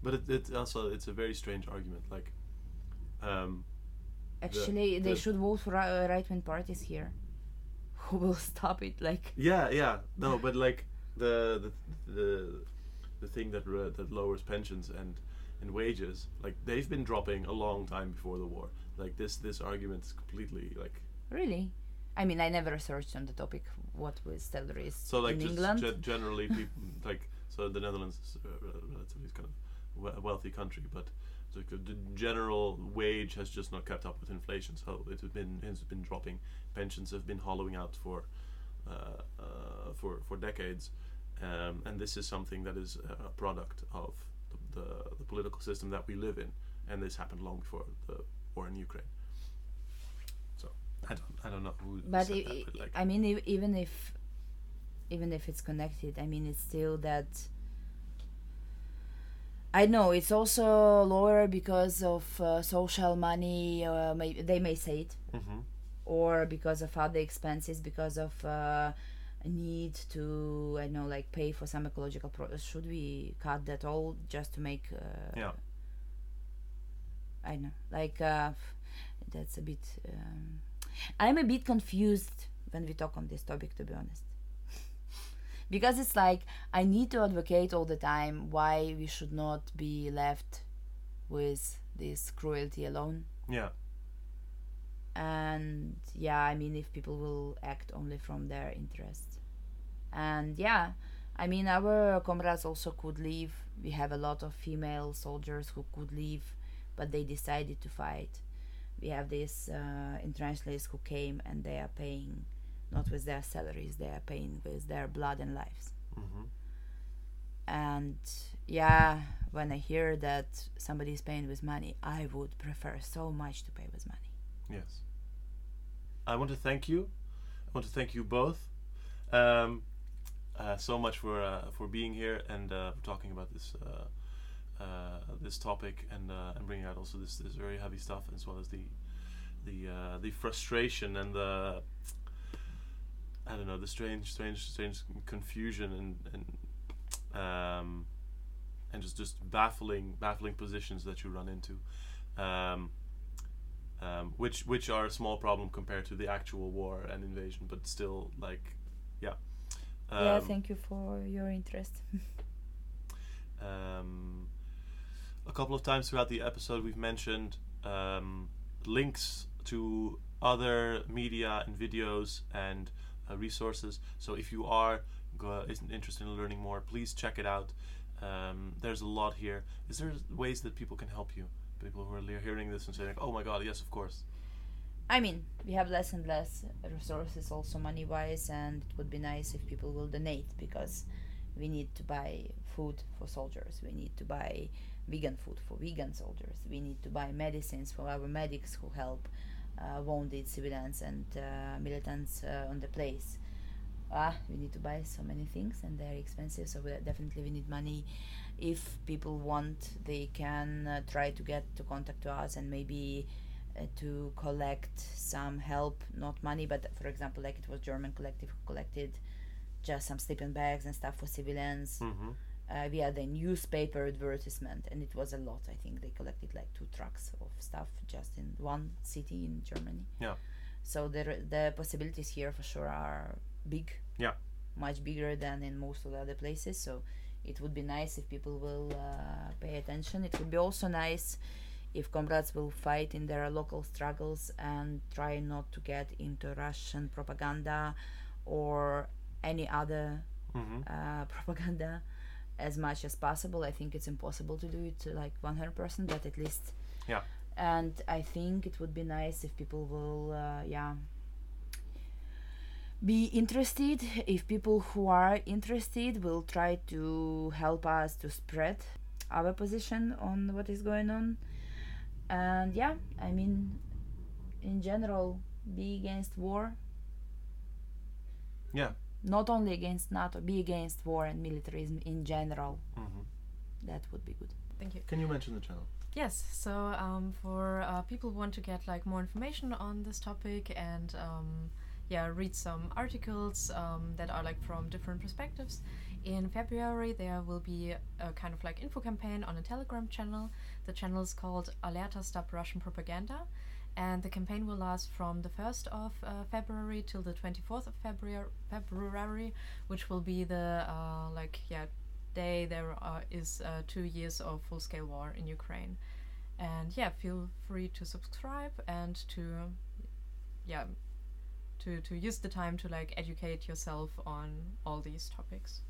But it, it also it's a very strange argument. Like, um, actually they the- should vote for uh, right-wing parties here who will stop it like yeah, yeah, no, but like the the the, the thing that uh, that lowers pensions and and wages, like they've been dropping a long time before the war. Like this this argument is completely like really i mean i never researched on the topic what was salaries so like in just england ge- generally people like so the Netherlands is a relatively kind of we- wealthy country, but the, the general wage has just not kept up with inflation. So it has been it's been dropping. Pensions have been hollowing out for uh, uh, for for decades, um, and this is something that is a product of the, the, the political system that we live in, and this happened long before the war in Ukraine. So I don't I don't know who but that, but like i mean e- even if even if it's connected i mean it's still that i know it's also lower because of uh, social money uh, may, they may say it Mhm. or because of other expenses because of uh, need to i know like pay for some ecological products should we cut that all just to make uh, yeah. I know like uh, that's a bit um, i'm a bit confused when we talk on this topic to be honest. Because it's like i need to advocate all the time why we should not be left with this cruelty alone. Yeah. And yeah i mean if people will act only from their interest and yeah i mean our comrades also could leave. We have a lot of female soldiers who could leave but they decided to fight. We have these uh, internationalists who came and they are paying not with their salaries they are paying with their blood and lives. Hmm and yeah when i hear that somebody is paying with money i would prefer so much to pay with money. Yes. I want to thank you. I want to thank you both. Um, uh, so much for uh, for being here and uh, for talking about this uh, uh, this topic and and bringing out also this, this very heavy stuff as well as the the the frustration and the I don't know the strange strange strange confusion and and um, and just just baffling baffling positions that you run into. Um, um, which which are a small problem compared to the actual war and invasion, but still like, yeah. Yeah Um, thank you for your interest um, a couple of times throughout the episode, we've mentioned um, links to other media and videos and uh, resources. So if you are go- interested in learning more, please check it out. Um, there's a lot here. Is there ways that people can help you? People who are hearing this and saying, "Oh my God, yes, of course." I mean, we have less and less resources, also money wise, and it would be nice if people will donate because we need to buy food for soldiers, we need to buy vegan food for vegan soldiers, we need to buy medicines for our medics who help uh, wounded civilians and uh, militants uh, on the place. Ah, we need to buy so many things and they're expensive, so we definitely we need money. If people want, they can uh, try to get to contact to us and maybe uh, to collect some help, not money, but for example, like it was German collective who collected just some sleeping bags and stuff for civilians Mm-hmm. uh, via the newspaper advertisement, and it was a lot. I think they collected like two trucks of stuff just in one city in Germany. Yeah. So the the possibilities here for sure are big. Yeah. Much bigger than in most of the other places. So it would be nice if people will uh, pay attention. It would be also nice if comrades will fight in their local struggles and try not to get into Russian propaganda or any other Mm-hmm. uh, propaganda as much as possible. I think it's impossible to do it like 100%, but at least. Yeah. And I think it would be nice if people will, uh, yeah, be interested. If people who are interested will try to help us to spread our position on what is going on. And yeah, I mean, in general, be against war, Yeah. not only against NATO, be against war and militarism in general. Mm-hmm. That would be good. Thank you. Can you mention the channel? Yes, so um, for uh, people who want to get like more information on this topic and um, yeah, read some articles um, that are like from different perspectives. In February, there will be a kind of like info campaign on a Telegram channel. The channel is called Alerta Stop Russian Propaganda, and the campaign will last from the 1st of uh, February till the 24th of February, February which will be the uh, like yeah day there uh, is uh, two years of full-scale war in Ukraine. And yeah, feel free to subscribe and to yeah to to use the time to like educate yourself on all these topics.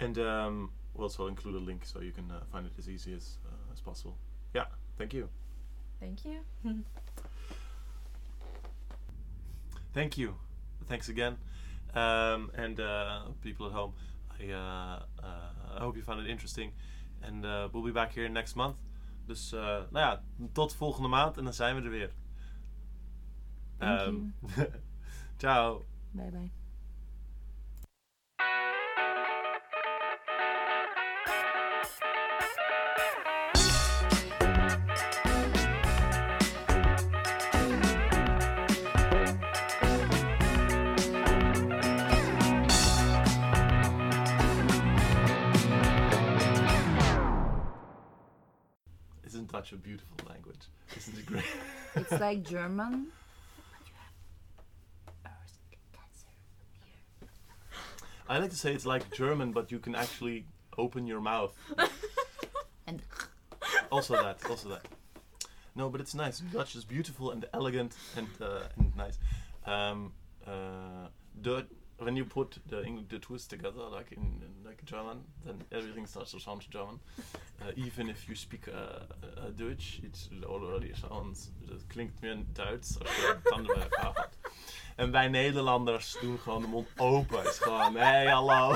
And um, we'll also include a link so you can uh, find it as easy as uh, as possible. Yeah. Thank you. Thank you. Thank you. Thanks again. Um, and uh, people at home, I, uh, uh, I hope you found it interesting. And uh, we'll be back here next month. Dus uh, nou ja, tot volgende maand en dan zijn we er weer. Thank Ehm, ciao. Bye bye. It's like German. I like to say it's like German, but you can actually open your mouth. And Also that, also that. No, but it's nice. Dutch is beautiful and elegant and uh, and nice. Um, uh, Dut- when you put the the two together, like in, in like German, then everything starts to sound German. Uh, even if you speak uh, uh, Dutch, it already sounds. Het klinkt meer Duits als je tanden bij elkaar had. En wij Nederlanders doen gewoon de mond open. Het is gewoon, hey, hallo.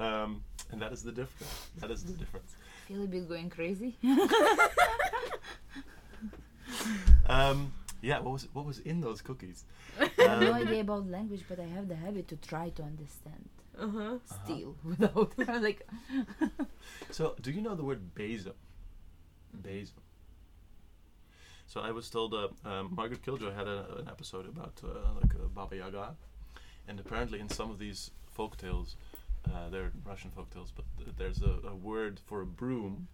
um, and that is the difference. That is the difference. feel a bit going crazy. Um, yeah, what was what was in those cookies? I have no Um, idea about language, but I have the habit to try to understand Uh-huh. still without like. So, do you know the word besom? Besom. So I was told uh, um, Margaret Killjoy had a, an episode about uh, like uh, Baba Yaga, and apparently in some of these folk tales, uh, they're Russian folk tales, but th- there's a, a word for a broom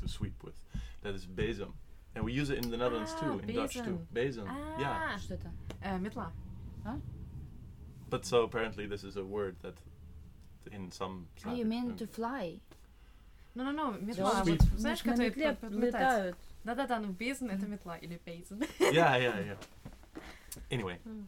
to sweep with that is besom, and we use it in the Netherlands Ah, too, in Dutch too. Besom. Yeah, Ah, Что это? uh, Mitla. but so apparently this is a word that in some. Oh, you Slavic- mean um, to fly? Ну, ну, ну, То метла. есть Вот, знаешь, на которые метле под- подметать. летают. Да-да-да, ну, бейзен это метла или бейзен. yeah, yeah, yeah. Anyway, Mm.